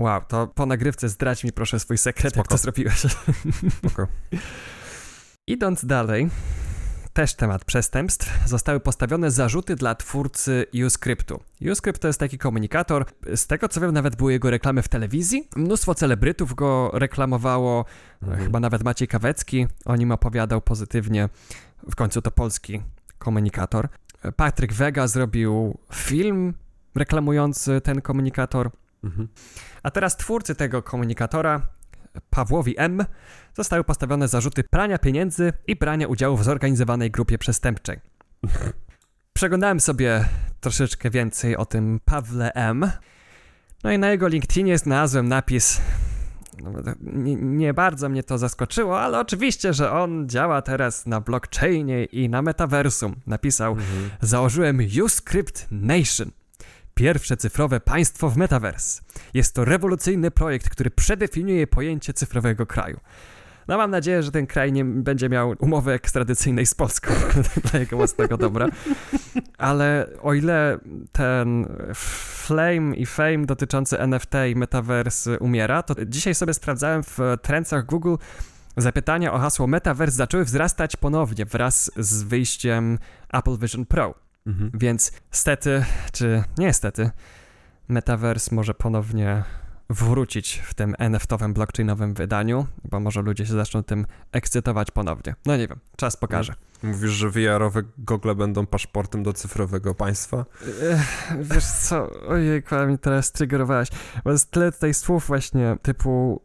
Wow, to po nagrywce zdradź mi proszę swój sekret, Spoko. jak to zrobiłeś. Spoko. Idąc dalej, też temat przestępstw, zostały postawione zarzuty dla twórcy Uscriptu. Uscript to jest taki komunikator, z tego co wiem nawet były jego reklamy w telewizji, mnóstwo celebrytów go reklamowało, mhm. chyba nawet Maciej Kawecki o nim opowiadał pozytywnie, w końcu to polski komunikator. Patryk Vega zrobił film reklamujący ten komunikator. Mhm. A teraz twórcy tego komunikatora, Pawłowi M., zostały postawione zarzuty prania pieniędzy i brania udziału w zorganizowanej grupie przestępczej. Przeglądałem sobie troszeczkę więcej o tym Pawle M. No i na jego LinkedInie znalazłem napis. No, nie, nie, bardzo mnie to zaskoczyło, ale oczywiście, że on działa teraz na blockchainie i na metaversum. Napisał: mhm. Założyłem Uscript Nation pierwsze cyfrowe państwo w Metaverse. Jest to rewolucyjny projekt, który przedefiniuje pojęcie cyfrowego kraju. No mam nadzieję, że ten kraj nie będzie miał umowy ekstradycyjnej z Polską dla jego własnego dobra. Ale o ile ten flame i fame dotyczący NFT i Metaverse umiera, to dzisiaj sobie sprawdzałem w trendach Google zapytania o hasło Metaverse zaczęły wzrastać ponownie wraz z wyjściem Apple Vision Pro. Mhm. Więc stety, czy niestety, Metaverse może ponownie wrócić w tym NFT-owym, blockchainowym wydaniu, bo może ludzie się zaczną tym ekscytować ponownie. No nie wiem, czas pokaże. Mówisz, że VR-owe gogle będą paszportem do cyfrowego państwa? Wiesz co, ojej, mi teraz triggerowałeś, bo jest tyle tutaj słów właśnie typu,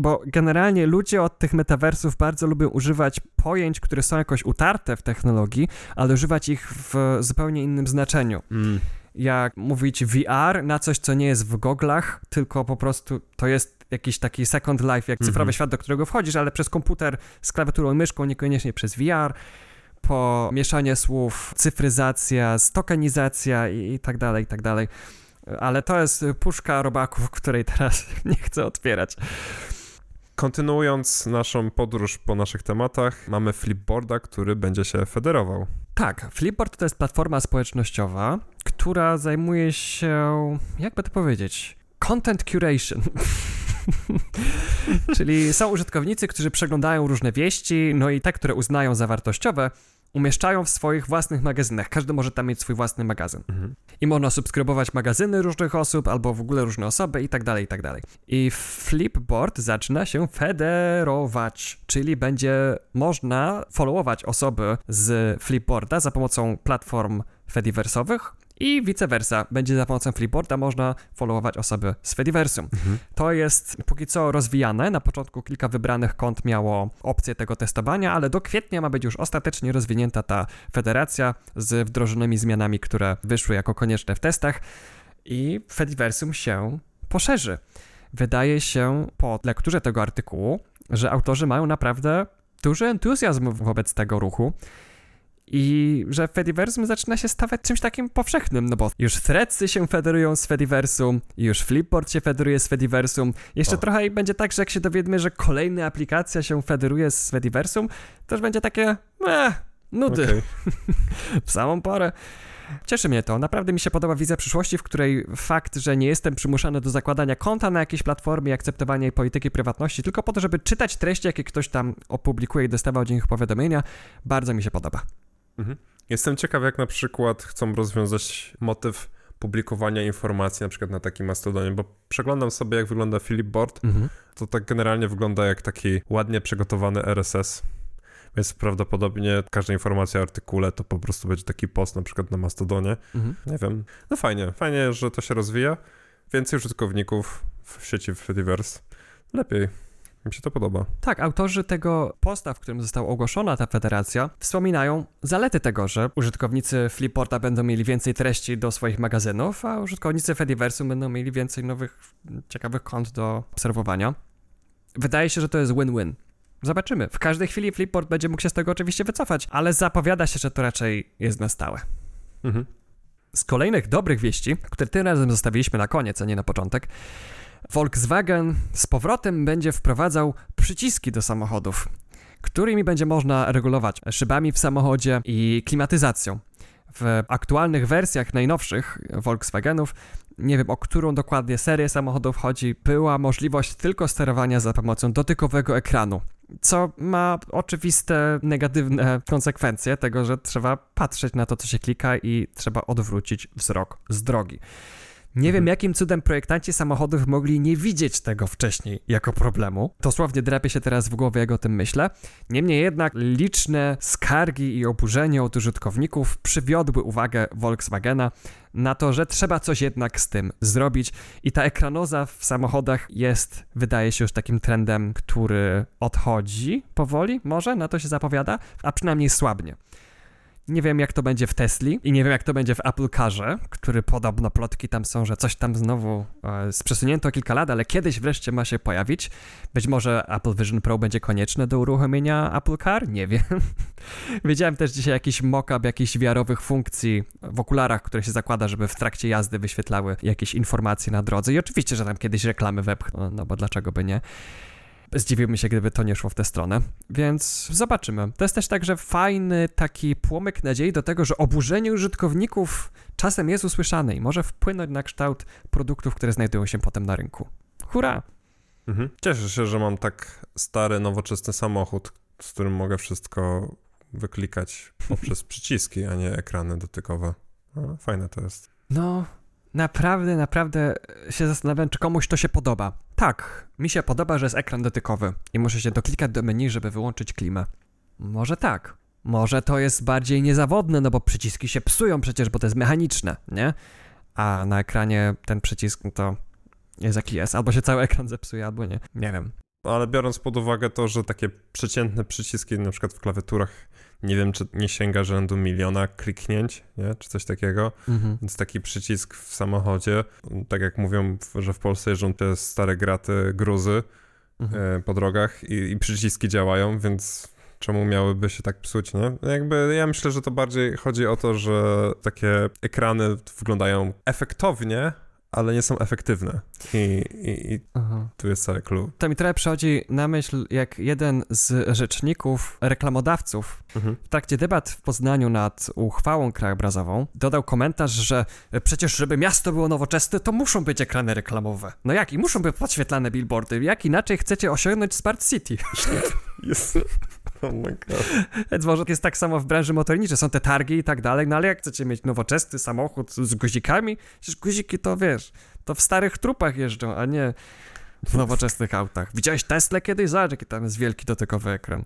bo generalnie ludzie od tych metaversów bardzo lubią używać pojęć, które są jakoś utarte w technologii, ale używać ich w zupełnie innym znaczeniu. Mm jak mówić VR na coś, co nie jest w goglach, tylko po prostu to jest jakiś taki second life, jak cyfrowy mm -hmm. świat, do którego wchodzisz, ale przez komputer z klawiaturą i myszką, niekoniecznie przez VR po mieszanie słów, cyfryzacja, stokanizacja i, i tak dalej, i tak dalej. Ale to jest puszka robaków, której teraz nie chcę otwierać. Kontynuując naszą podróż po naszych tematach, mamy Flipboarda, który będzie się federował. Tak, Flipboard to jest platforma społecznościowa, która zajmuje się, jakby to powiedzieć, content curation. Czyli są użytkownicy, którzy przeglądają różne wieści, no i te, które uznają za wartościowe, umieszczają w swoich własnych magazynach. Każdy może tam mieć swój własny magazyn. Mhm. I można subskrybować magazyny różnych osób, albo w ogóle różne osoby i tak dalej, i tak dalej. I Flipboard zaczyna się federować, czyli będzie można followować osoby z Flipboarda za pomocą platform Fediversowych i vice versa. Będzie za pomocą Flipboarda można followować osoby z Fediversum. Mhm. To jest póki co rozwijane. Na początku kilka wybranych kont miało opcję tego testowania, ale do kwietnia ma być już ostatecznie rozwinięta ta federacja z wdrożonymi zmianami, które wyszły jako konieczne w testach i Fediversum się poszerzy. Wydaje się po lekturze tego artykułu, że autorzy mają naprawdę duży entuzjazm wobec tego ruchu i że Fediversum zaczyna się stawać czymś takim powszechnym, no bo już Threadsy się federują z Fediversum, już Flipboard się federuje z Fediversum. Jeszcze o. trochę i będzie tak, że jak się dowiemy, że kolejna aplikacja się federuje z Fediversum, to już będzie takie, eh, nudy. Okay. w samą porę. Cieszy mnie to. Naprawdę mi się podoba wizja przyszłości, w której fakt, że nie jestem przymuszany do zakładania konta na jakiejś platformie, akceptowania jej polityki prywatności, tylko po to, żeby czytać treści, jakie ktoś tam opublikuje i dostawał dzięki powiadomienia, bardzo mi się podoba. Mhm. Jestem ciekaw, jak na przykład chcą rozwiązać motyw publikowania informacji na przykład na takim mastodonie, bo przeglądam sobie, jak wygląda Flipboard. Mhm. To tak generalnie wygląda jak taki ładnie przygotowany RSS. Więc prawdopodobnie każda informacja o artykule to po prostu będzie taki post na przykład na Mastodonie. Mhm. Nie wiem. No fajnie, fajnie, że to się rozwija. Więcej użytkowników w sieci Fediverse. Lepiej. Mi się to podoba. Tak, autorzy tego posta, w którym została ogłoszona ta federacja, wspominają zalety tego, że użytkownicy Flipporta będą mieli więcej treści do swoich magazynów, a użytkownicy Fediversum będą mieli więcej nowych, ciekawych kont do obserwowania. Wydaje się, że to jest win-win. Zobaczymy. W każdej chwili Flipboard będzie mógł się z tego oczywiście wycofać, ale zapowiada się, że to raczej jest na stałe. Mhm. Z kolejnych dobrych wieści, które tym razem zostawiliśmy na koniec, a nie na początek, Volkswagen z powrotem będzie wprowadzał przyciski do samochodów, którymi będzie można regulować szybami w samochodzie i klimatyzacją. W aktualnych wersjach najnowszych Volkswagenów nie wiem o którą dokładnie serię samochodów chodzi, była możliwość tylko sterowania za pomocą dotykowego ekranu. Co ma oczywiste negatywne konsekwencje tego, że trzeba patrzeć na to, co się klika i trzeba odwrócić wzrok z drogi. Nie wiem, mhm. jakim cudem projektanci samochodów mogli nie widzieć tego wcześniej jako problemu. Dosłownie drapie się teraz w głowie, jak o tym myślę. Niemniej jednak liczne skargi i oburzenie od użytkowników przywiodły uwagę Volkswagena na to, że trzeba coś jednak z tym zrobić. I ta ekranoza w samochodach jest, wydaje się, już takim trendem, który odchodzi powoli, może na to się zapowiada, a przynajmniej słabnie. Nie wiem, jak to będzie w Tesli i nie wiem, jak to będzie w Apple Carze, który podobno plotki tam są, że coś tam znowu e, przesunięto kilka lat, ale kiedyś wreszcie ma się pojawić. Być może Apple Vision Pro będzie konieczne do uruchomienia Apple Car? Nie wiem. Widziałem też dzisiaj jakiś mock-up jakichś wiarowych funkcji w okularach, które się zakłada, żeby w trakcie jazdy wyświetlały jakieś informacje na drodze. I oczywiście, że tam kiedyś reklamy wepchną, no bo dlaczego by nie. Zdziwiłbym się, gdyby to nie szło w tę stronę. Więc zobaczymy. To jest też także fajny taki płomyk nadziei do tego, że oburzenie użytkowników czasem jest usłyszane i może wpłynąć na kształt produktów, które znajdują się potem na rynku. Hurra! Mhm. Cieszę się, że mam tak stary, nowoczesny samochód, z którym mogę wszystko wyklikać poprzez przyciski, a nie ekrany dotykowe. No, fajne to jest. No, naprawdę, naprawdę się zastanawiam, czy komuś to się podoba. Tak, mi się podoba, że jest ekran dotykowy i muszę się doklikać do menu, żeby wyłączyć klimę. Może tak. Może to jest bardziej niezawodne, no bo przyciski się psują przecież, bo to jest mechaniczne, nie? A na ekranie ten przycisk no to jest jaki jest. Albo się cały ekran zepsuje, albo nie. Nie wiem. Ale biorąc pod uwagę to, że takie przeciętne przyciski na przykład w klawiaturach nie wiem, czy nie sięga rzędu miliona kliknięć, nie? czy coś takiego. Mhm. Więc taki przycisk w samochodzie, tak jak mówią, że w Polsce jeżdżą te stare graty, gruzy mhm. e, po drogach i, i przyciski działają, więc czemu miałyby się tak psuć, nie? Jakby ja myślę, że to bardziej chodzi o to, że takie ekrany wyglądają efektownie, ale nie są efektywne. I, i, i tu jest cały clue. To mi trochę przychodzi na myśl, jak jeden z rzeczników reklamodawców mhm. w trakcie debat w Poznaniu nad uchwałą krajobrazową dodał komentarz, że przecież żeby miasto było nowoczesne, to muszą być ekrany reklamowe. No jak? I muszą być podświetlane billboardy. Jak inaczej chcecie osiągnąć Smart City? Jest... Oh my God. Więc może jest tak samo w branży motorniczej, są te targi i tak dalej, no ale jak chcecie mieć nowoczesny samochód z guzikami, przecież guziki to wiesz, to w starych trupach jeżdżą, a nie w nowoczesnych autach. Widziałeś Tesla kiedyś? Zobacz, jaki tam jest wielki dotykowy ekran.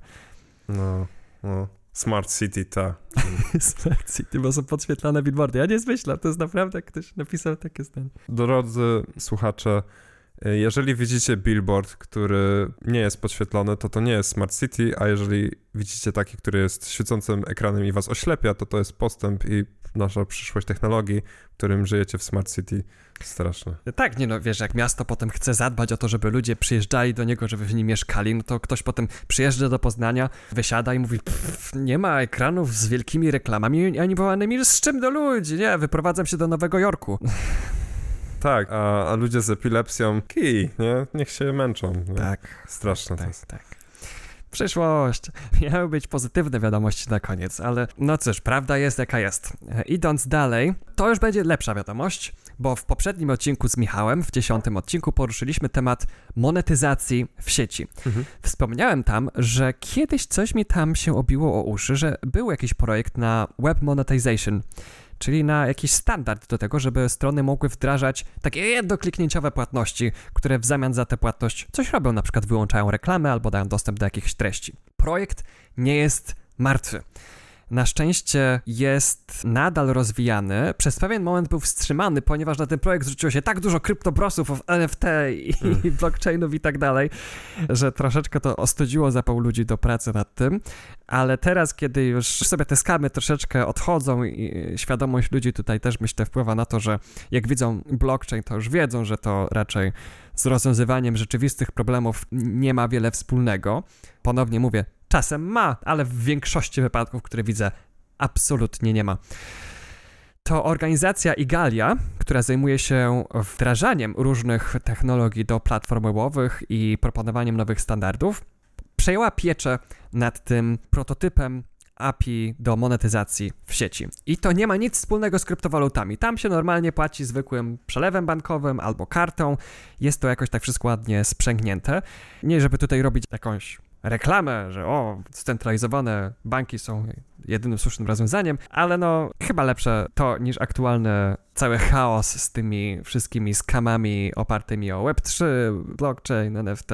No, no. Smart City, ta. Smart City, bo są podświetlane billboardy. Ja nie zmyślam, to jest naprawdę ktoś napisał takie zdanie. Drodzy słuchacze, jeżeli widzicie billboard, który nie jest podświetlony, to to nie jest Smart City, a jeżeli widzicie taki, który jest świecącym ekranem i was oślepia, to to jest postęp i nasza przyszłość technologii, w którym żyjecie w Smart City. Straszne. Tak, nie no, wiesz, jak miasto potem chce zadbać o to, żeby ludzie przyjeżdżali do niego, żeby w nim mieszkali, no to ktoś potem przyjeżdża do Poznania, wysiada i mówi, nie ma ekranów z wielkimi reklamami ani wołanymi z czym do ludzi, nie, wyprowadzam się do Nowego Jorku. Tak, a, a ludzie z epilepsją, kij, nie? Niech się męczą. Nie? Tak. Straszne tak, tak. Przyszłość. Miały być pozytywne wiadomości na koniec, ale no cóż, prawda jest jaka jest. Idąc dalej, to już będzie lepsza wiadomość, bo w poprzednim odcinku z Michałem, w dziesiątym odcinku, poruszyliśmy temat monetyzacji w sieci. Mhm. Wspomniałem tam, że kiedyś coś mi tam się obiło o uszy, że był jakiś projekt na web monetization czyli na jakiś standard do tego, żeby strony mogły wdrażać takie jednokliknięciowe płatności, które w zamian za tę płatność coś robią, na przykład wyłączają reklamy albo dają dostęp do jakichś treści. Projekt nie jest martwy na szczęście jest nadal rozwijany. Przez pewien moment był wstrzymany, ponieważ na ten projekt rzuciło się tak dużo kryptobrosów, NFT i, mm. blockchainów i tak dalej, że troszeczkę to ostudziło zapał ludzi do pracy nad tym. Ale teraz, kiedy już sobie te skamy troszeczkę odchodzą i świadomość ludzi tutaj też myślę wpływa na to, że jak widzą blockchain, to już wiedzą, że to raczej z rozwiązywaniem rzeczywistych problemów nie ma wiele wspólnego. Ponownie mówię, Czasem ma, ale w większości wypadków, które widzę, absolutnie nie ma. To organizacja Igalia, która zajmuje się wdrażaniem różnych technologii do platform webowych i proponowaniem nowych standardów, przejęła pieczę nad tym prototypem API do monetyzacji w sieci. I to nie ma nic wspólnego z kryptowalutami. Tam się normalnie płaci zwykłym przelewem bankowym albo kartą. Jest to jakoś tak wszystko ładnie sprzęgnięte. Nie, żeby tutaj robić jakąś reklamę, że o, scentralizowane banki są jedynym słusznym rozwiązaniem, ale no chyba lepsze to niż aktualny cały chaos z tymi wszystkimi skamami opartymi o Web3, blockchain, NFT.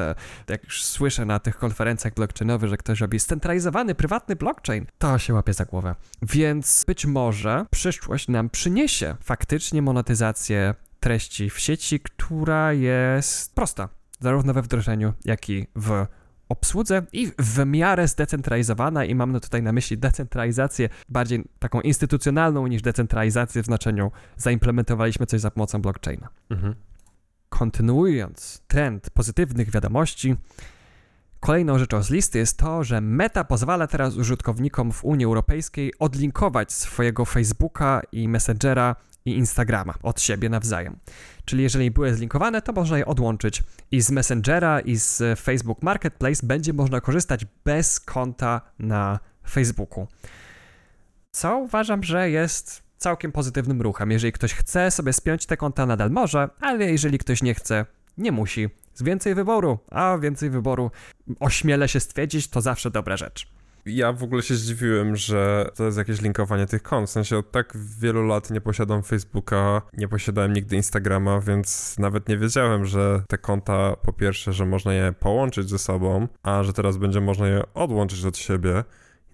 Jak już słyszę na tych konferencjach blockchainowych, że ktoś robi scentralizowany, prywatny blockchain, to się łapie za głowę. Więc być może przyszłość nam przyniesie faktycznie monetyzację treści w sieci, która jest prosta, zarówno we wdrożeniu, jak i w obsłudze i w miarę zdecentralizowana i mam tutaj na myśli decentralizację bardziej taką instytucjonalną niż decentralizację w znaczeniu zaimplementowaliśmy coś za pomocą blockchaina. Mhm. Kontynuując trend pozytywnych wiadomości, Kolejną rzeczą z listy jest to, że Meta pozwala teraz użytkownikom w Unii Europejskiej odlinkować swojego Facebooka i Messengera i Instagrama od siebie nawzajem. Czyli jeżeli były zlinkowane, to można je odłączyć i z Messengera i z Facebook Marketplace będzie można korzystać bez konta na Facebooku. Co uważam, że jest całkiem pozytywnym ruchem. Jeżeli ktoś chce sobie spiąć te konta, nadal może, ale jeżeli ktoś nie chce, nie musi. Z więcej wyboru, a więcej wyboru, ośmielę się stwierdzić, to zawsze dobra rzecz. Ja w ogóle się zdziwiłem, że to jest jakieś linkowanie tych kont. W sensie od tak wielu lat nie posiadam Facebooka, nie posiadałem nigdy Instagrama, więc nawet nie wiedziałem, że te konta po pierwsze, że można je połączyć ze sobą, a że teraz będzie można je odłączyć od siebie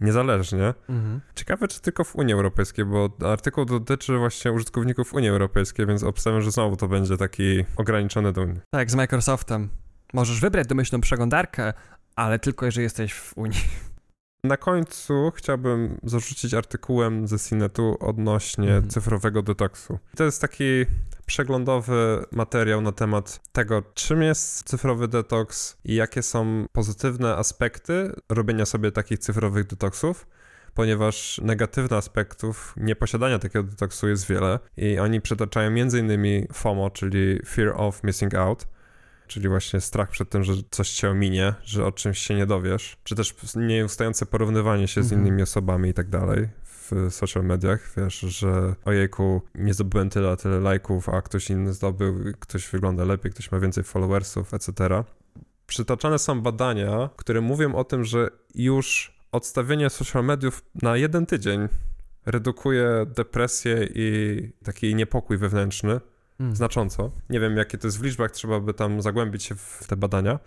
niezależnie. Mhm. Ciekawe, czy tylko w Unii Europejskiej, bo artykuł dotyczy właśnie użytkowników Unii Europejskiej, więc obstawiam, że znowu to będzie taki ograniczony do Unii. Tak, z Microsoftem. Możesz wybrać domyślną przeglądarkę, ale tylko jeżeli jesteś w Unii. Na końcu chciałbym zarzucić artykułem ze Cinetu odnośnie mhm. cyfrowego detoksu. To jest taki przeglądowy materiał na temat tego, czym jest cyfrowy detoks i jakie są pozytywne aspekty robienia sobie takich cyfrowych detoksów ponieważ negatywnych aspektów nieposiadania takiego detoksu jest wiele i oni przytaczają m.in. FOMO, czyli Fear of Missing Out, czyli właśnie strach przed tym, że coś cię ominie, że o czymś się nie dowiesz, czy też nieustające porównywanie się z mhm. innymi osobami i tak dalej w social mediach, wiesz, że ojejku, nie zdobyłem tyle, a tyle lajków, a ktoś inny zdobył, ktoś wygląda lepiej, ktoś ma więcej followersów, etc. Przytaczane są badania, które mówią o tym, że już odstawienie social mediów na jeden tydzień redukuje depresję i taki niepokój wewnętrzny hmm. znacząco. Nie wiem, jakie to jest w liczbach, trzeba by tam zagłębić się w te badania.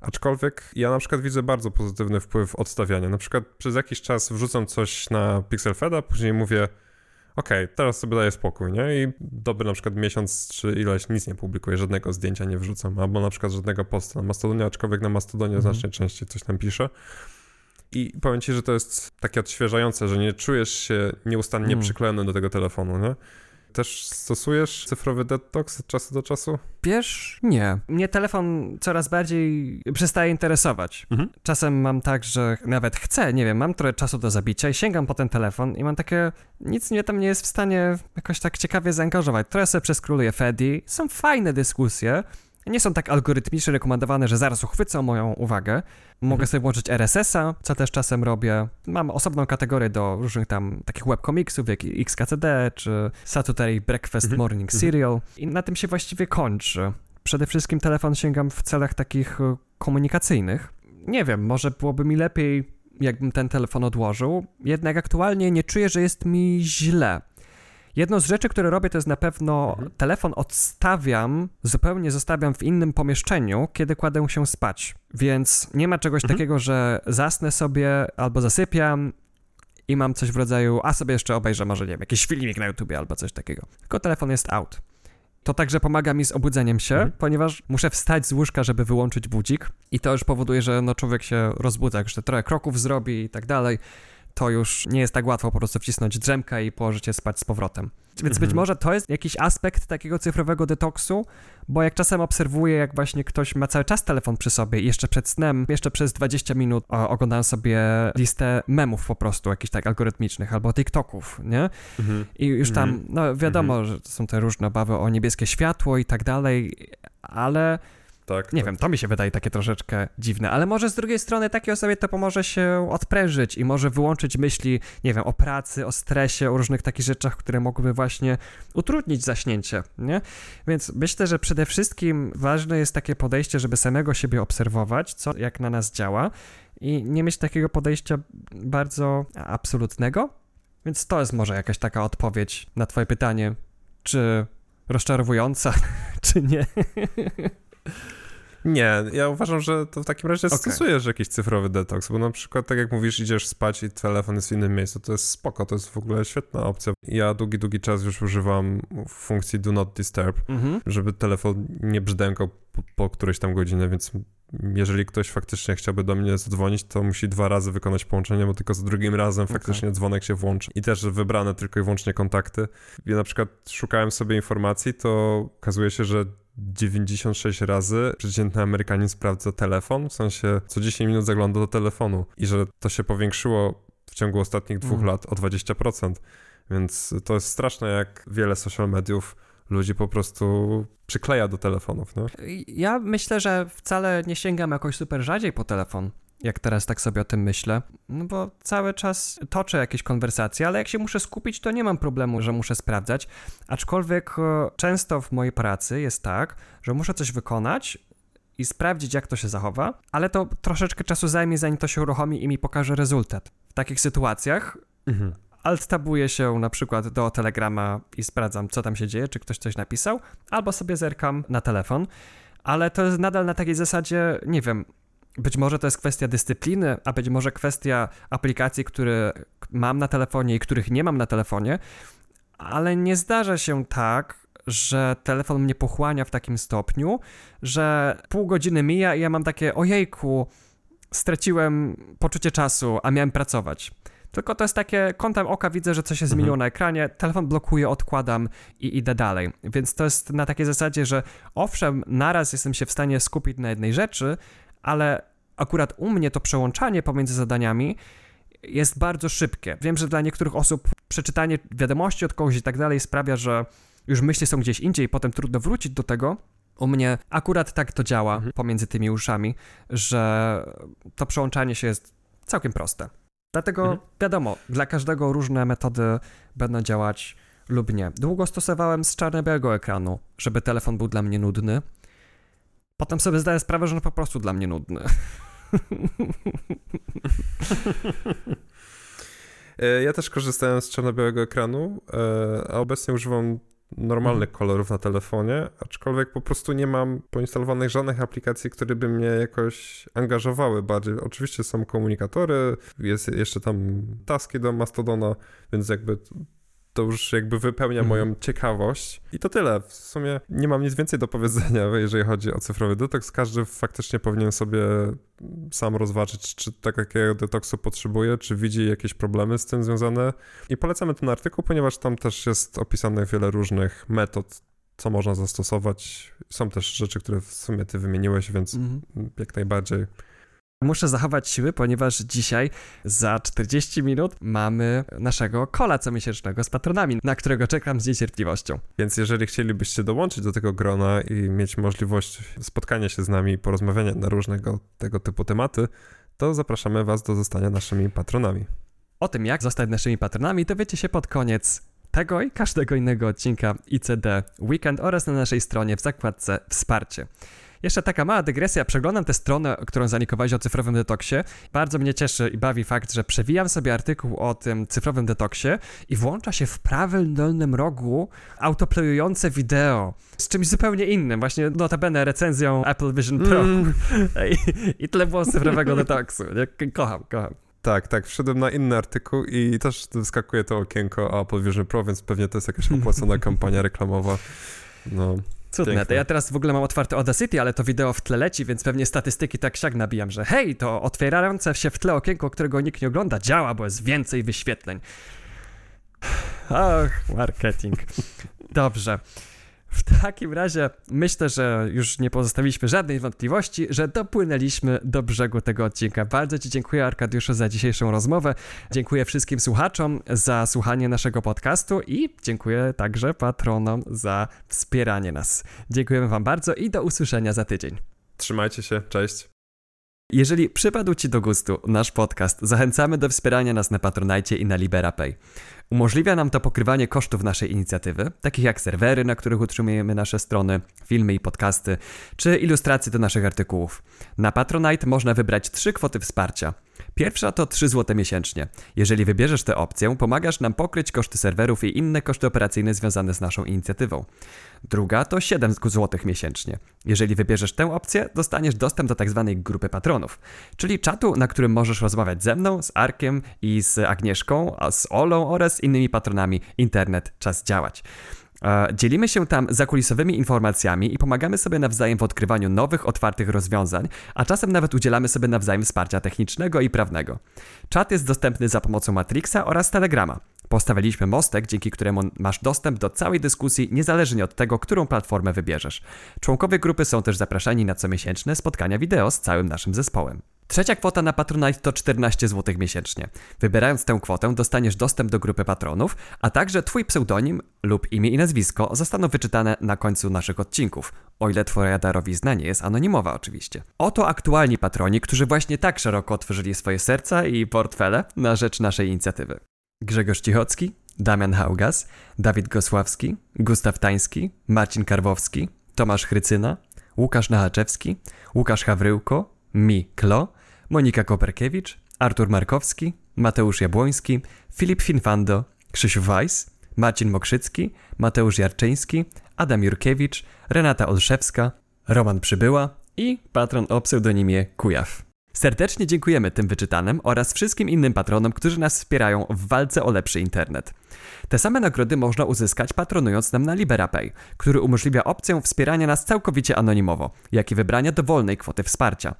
Aczkolwiek ja na przykład widzę bardzo pozytywny wpływ odstawiania. Na przykład przez jakiś czas wrzucam coś na Pixel Feda, później mówię okej, okay, teraz sobie daję spokój, nie? I dobry na przykład miesiąc czy ileś nic nie publikuję, żadnego zdjęcia nie wrzucam, albo na przykład żadnego posta na Mastodonie, aczkolwiek na Mastodonie mhm. znacznie częściej coś tam piszę. I powiem ci, że to jest takie odświeżające, że nie czujesz się nieustannie mm. przyklejony do tego telefonu, nie? Też stosujesz cyfrowy detoks od czasu do czasu? Wiesz, nie. Mnie telefon coraz bardziej przestaje interesować. Mhm. Czasem mam tak, że nawet chcę, nie wiem, mam trochę czasu do zabicia i sięgam po ten telefon i mam takie, nic mnie tam nie jest w stanie jakoś tak ciekawie zaangażować. Trochę sobie przeskroluję Fedi, są fajne dyskusje, nie są tak algorytmicznie rekomendowane, że zaraz uchwycą moją uwagę. Mogę mhm. sobie włączyć RSS-a, co też czasem robię. Mam osobną kategorię do różnych tam takich webkomiksów, jak XKCD czy Saturday Breakfast mhm. Morning mhm. Serial. I na tym się właściwie kończy. Przede wszystkim telefon sięgam w celach takich e, komunikacyjnych. Nie wiem, może byłoby mi lepiej, jakbym ten telefon odłożył, jednak aktualnie nie czuję, że jest mi źle. Jedną z rzeczy, które robię, to jest na pewno mhm. telefon odstawiam, zupełnie zostawiam w innym pomieszczeniu, kiedy kładę się spać. Więc nie ma czegoś mhm. takiego, że zasnę sobie albo zasypiam i mam coś w rodzaju, a sobie jeszcze obejrzę może, nie wiem, jakiś filmik na YouTubie albo coś takiego. Tylko telefon jest out. To także pomaga mi z obudzeniem się, mhm. ponieważ muszę wstać z łóżka, żeby wyłączyć budzik i to już powoduje, że no człowiek się rozbudza, te trochę kroków zrobi i tak dalej to już nie jest tak łatwo po prostu wcisnąć drzemkę i położyć się spać z powrotem. Więc mhm. być może to jest jakiś aspekt takiego cyfrowego detoksu, bo jak czasem obserwuję, jak właśnie ktoś ma cały czas telefon przy sobie i jeszcze przed snem, jeszcze przez 20 minut oglądam sobie listę memów po prostu, jakichś tak algorytmicznych albo TikToków, nie? Mhm. I już tam, mhm. no wiadomo, mhm. że to są te różne obawy o niebieskie światło i tak dalej, ale Tak, nie tak. wiem, to mi się wydaje takie troszeczkę dziwne, ale może z drugiej strony takiej osobie to pomoże się odprężyć i może wyłączyć myśli, nie wiem, o pracy, o stresie, o różnych takich rzeczach, które mogłyby właśnie utrudnić zaśnięcie, nie? Więc myślę, że przede wszystkim ważne jest takie podejście, żeby samego siebie obserwować, co jak na nas działa i nie mieć takiego podejścia bardzo absolutnego. Więc to jest może jakaś taka odpowiedź na twoje pytanie, czy rozczarowująca, czy nie. Nie, ja uważam, że to w takim razie Okay. stosujesz jakiś cyfrowy detoks, bo na przykład tak jak mówisz, idziesz spać i telefon jest w innym miejscu, to jest spoko, to jest w ogóle świetna opcja. Ja długi, długi czas już używam funkcji do not disturb, Mhm. żeby telefon nie brzdękał po, po którejś tam godzinie, więc jeżeli ktoś faktycznie chciałby do mnie zadzwonić, to musi dwa razy wykonać połączenie, bo tylko za drugim razem faktycznie dzwonek się włączy. I też wybrane tylko i wyłącznie kontakty. Ja na przykład szukałem sobie informacji, to okazuje się, że 96 razy przeciętny Amerykanin sprawdza telefon, w sensie co 10 minut zagląda do telefonu i że to się powiększyło w ciągu ostatnich dwóch Mhm. lat o 20%. Więc to jest straszne, jak wiele social mediów ludzi po prostu przykleja do telefonów, no. Ja myślę, że wcale nie sięgam jakoś super rzadziej po telefon, jak teraz tak sobie o tym myślę, no bo cały czas toczę jakieś konwersacje, ale jak się muszę skupić, to nie mam problemu, że muszę sprawdzać, aczkolwiek e, często w mojej pracy jest tak, że muszę coś wykonać i sprawdzić, jak to się zachowa, ale to troszeczkę czasu zajmie, zanim to się uruchomi i mi pokaże rezultat. W takich sytuacjach Mhm. alt-tabuję się na przykład do Telegrama i sprawdzam, co tam się dzieje, czy ktoś coś napisał, albo sobie zerkam na telefon, ale to jest nadal na takiej zasadzie, nie wiem, być może to jest kwestia dyscypliny, a być może kwestia aplikacji, które mam na telefonie i których nie mam na telefonie, ale nie zdarza się tak, że telefon mnie pochłania w takim stopniu, że pół godziny mija i ja mam takie, ojejku, straciłem poczucie czasu, a miałem pracować. Tylko to jest takie, kątem oka widzę, że coś się zmieniło Mhm. na ekranie, telefon blokuje, odkładam i idę dalej. Więc to jest na takiej zasadzie, że owszem, naraz jestem się w stanie skupić na jednej rzeczy, ale akurat u mnie to przełączanie pomiędzy zadaniami jest bardzo szybkie. Wiem, że dla niektórych osób przeczytanie wiadomości od kogoś i tak dalej sprawia, że już myśli są gdzieś indziej, potem trudno wrócić do tego. U mnie akurat tak to działa Mhm. pomiędzy tymi uszami, że to przełączanie się jest całkiem proste. Dlatego Mhm. wiadomo, dla każdego różne metody będą działać lub nie. Długo stosowałem z czarno-białego ekranu, żeby telefon był dla mnie nudny. Potem sobie zdaję sprawę, że on po prostu dla mnie nudny. E, Ja też korzystałem z czarno-białego ekranu, e, a obecnie używam normalnych Mhm. kolorów na telefonie, aczkolwiek po prostu nie mam poinstalowanych żadnych aplikacji, które by mnie jakoś angażowały bardziej. Oczywiście są komunikatory, jest jeszcze tam taski do Mastodona, więc jakby to już jakby wypełnia Mhm. moją ciekawość. I to tyle. W sumie nie mam nic więcej do powiedzenia, jeżeli chodzi o cyfrowy detoks. Każdy faktycznie powinien sobie sam rozważyć, czy tak takiego detoksu potrzebuje, czy widzi jakieś problemy z tym związane. I polecamy ten artykuł, ponieważ tam też jest opisane wiele różnych metod, co można zastosować. Są też rzeczy, które w sumie ty wymieniłeś, więc Mhm. jak najbardziej. Muszę zachować siły, ponieważ dzisiaj za 40 minut mamy naszego kola comiesięcznego z patronami, na którego czekam z niecierpliwością. Więc jeżeli chcielibyście dołączyć do tego grona i mieć możliwość spotkania się z nami i porozmawiania na różnego tego typu tematy, to zapraszamy Was do zostania naszymi patronami. O tym, jak zostać naszymi patronami, dowiecie się pod koniec tego i każdego innego odcinka ICD Weekend oraz na naszej stronie w zakładce Wsparcie. Jeszcze taka mała dygresja, przeglądam tę stronę, którą zanikowałeś o cyfrowym detoksie. Bardzo mnie cieszy i bawi fakt, że przewijam sobie artykuł o tym cyfrowym detoksie i włącza się w prawym dolnym rogu autoplayujące wideo z czymś zupełnie innym, właśnie notabene recenzją Apple Vision Pro. Mm. I, I tyle było cyfrowego detoksu. Kocham, kocham. Tak, tak, wszedłem na inny artykuł i też wyskakuje to okienko Apple Vision Pro, więc pewnie to jest jakaś opłacona kampania reklamowa. No, Cudne. Piękne. To ja teraz w ogóle mam otwarte Audacity, ale to wideo w tle leci, więc pewnie statystyki tak siak nabijam, że hej, to otwierające się w tle okienko, którego nikt nie ogląda, działa, bo jest więcej wyświetleń. Ach, marketing. Dobrze. W takim razie myślę, że już nie pozostawiliśmy żadnej wątpliwości, że dopłynęliśmy do brzegu tego odcinka. Bardzo Ci dziękuję, Arkadiuszu, za dzisiejszą rozmowę. Dziękuję wszystkim słuchaczom za słuchanie naszego podcastu i dziękuję także patronom za wspieranie nas. Dziękujemy Wam bardzo i do usłyszenia za tydzień. Trzymajcie się, cześć. Jeżeli przypadł Ci do gustu nasz podcast, zachęcamy do wspierania nas na Patronite i na LiberaPay. Umożliwia nam to pokrywanie kosztów naszej inicjatywy, takich jak serwery, na których utrzymujemy nasze strony, filmy i podcasty, czy ilustracje do naszych artykułów. Na Patronite można wybrać trzy kwoty wsparcia. Pierwsza to 3 zł miesięcznie. Jeżeli wybierzesz tę opcję, pomagasz nam pokryć koszty serwerów i inne koszty operacyjne związane z naszą inicjatywą. Druga to 7 zł miesięcznie. Jeżeli wybierzesz tę opcję, dostaniesz dostęp do tzw. Tak grupy patronów, czyli czatu, na którym możesz rozmawiać ze mną, z Arkiem i z Agnieszką, a z Olą oraz innymi patronami Internet Czas Działać. E, dzielimy się tam zakulisowymi informacjami i pomagamy sobie nawzajem w odkrywaniu nowych, otwartych rozwiązań, a czasem nawet udzielamy sobie nawzajem wsparcia technicznego i prawnego. Czat jest dostępny za pomocą Matrixa oraz Telegrama. Postawiliśmy mostek, dzięki któremu masz dostęp do całej dyskusji, niezależnie od tego, którą platformę wybierzesz. Członkowie grupy są też zapraszani na comiesięczne spotkania wideo z całym naszym zespołem. Trzecia kwota na Patronite to 14 zł miesięcznie. Wybierając tę kwotę dostaniesz dostęp do grupy patronów, a także Twój pseudonim lub imię i nazwisko zostaną wyczytane na końcu naszych odcinków, o ile Twoja darowizna nie jest anonimowa oczywiście. Oto aktualni patroni, którzy właśnie tak szeroko otworzyli swoje serca i portfele na rzecz naszej inicjatywy. Grzegorz Cichocki, Damian Haugas, Dawid Gosławski, Gustaw Tański, Marcin Karwowski, Tomasz Chrycyna, Łukasz Nachaczewski, Łukasz Hawryłko, Mi Klo, Monika Koperkiewicz, Artur Markowski, Mateusz Jabłoński, Filip Finfando, Krzysiu Weiss, Marcin Mokrzycki, Mateusz Jarczyński, Adam Jurkiewicz, Renata Olszewska, Roman Przybyła i patron o pseudonimie Kujaw. Serdecznie dziękujemy tym wyczytanym oraz wszystkim innym patronom, którzy nas wspierają w walce o lepszy internet. Te same nagrody można uzyskać patronując nam na LiberaPay, który umożliwia opcję wspierania nas całkowicie anonimowo, jak i wybrania dowolnej kwoty wsparcia.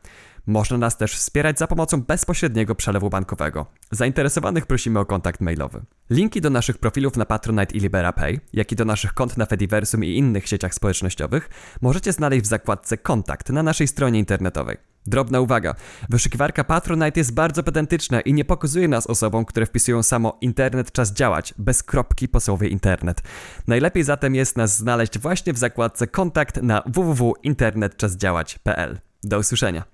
Można nas też wspierać za pomocą bezpośredniego przelewu bankowego. Zainteresowanych prosimy o kontakt mailowy. Linki do naszych profilów na Patronite i LiberaPay, jak i do naszych kont na Fediversum i innych sieciach społecznościowych możecie znaleźć w zakładce Kontakt na naszej stronie internetowej. Drobna uwaga. Wyszukiwarka Patronite jest bardzo pedantyczna i nie pokazuje nas osobom, które wpisują samo internet czas działać, bez kropki po słowie internet. Najlepiej zatem jest nas znaleźć właśnie w zakładce Kontakt na www.internetczasdziałać.pl. Do usłyszenia.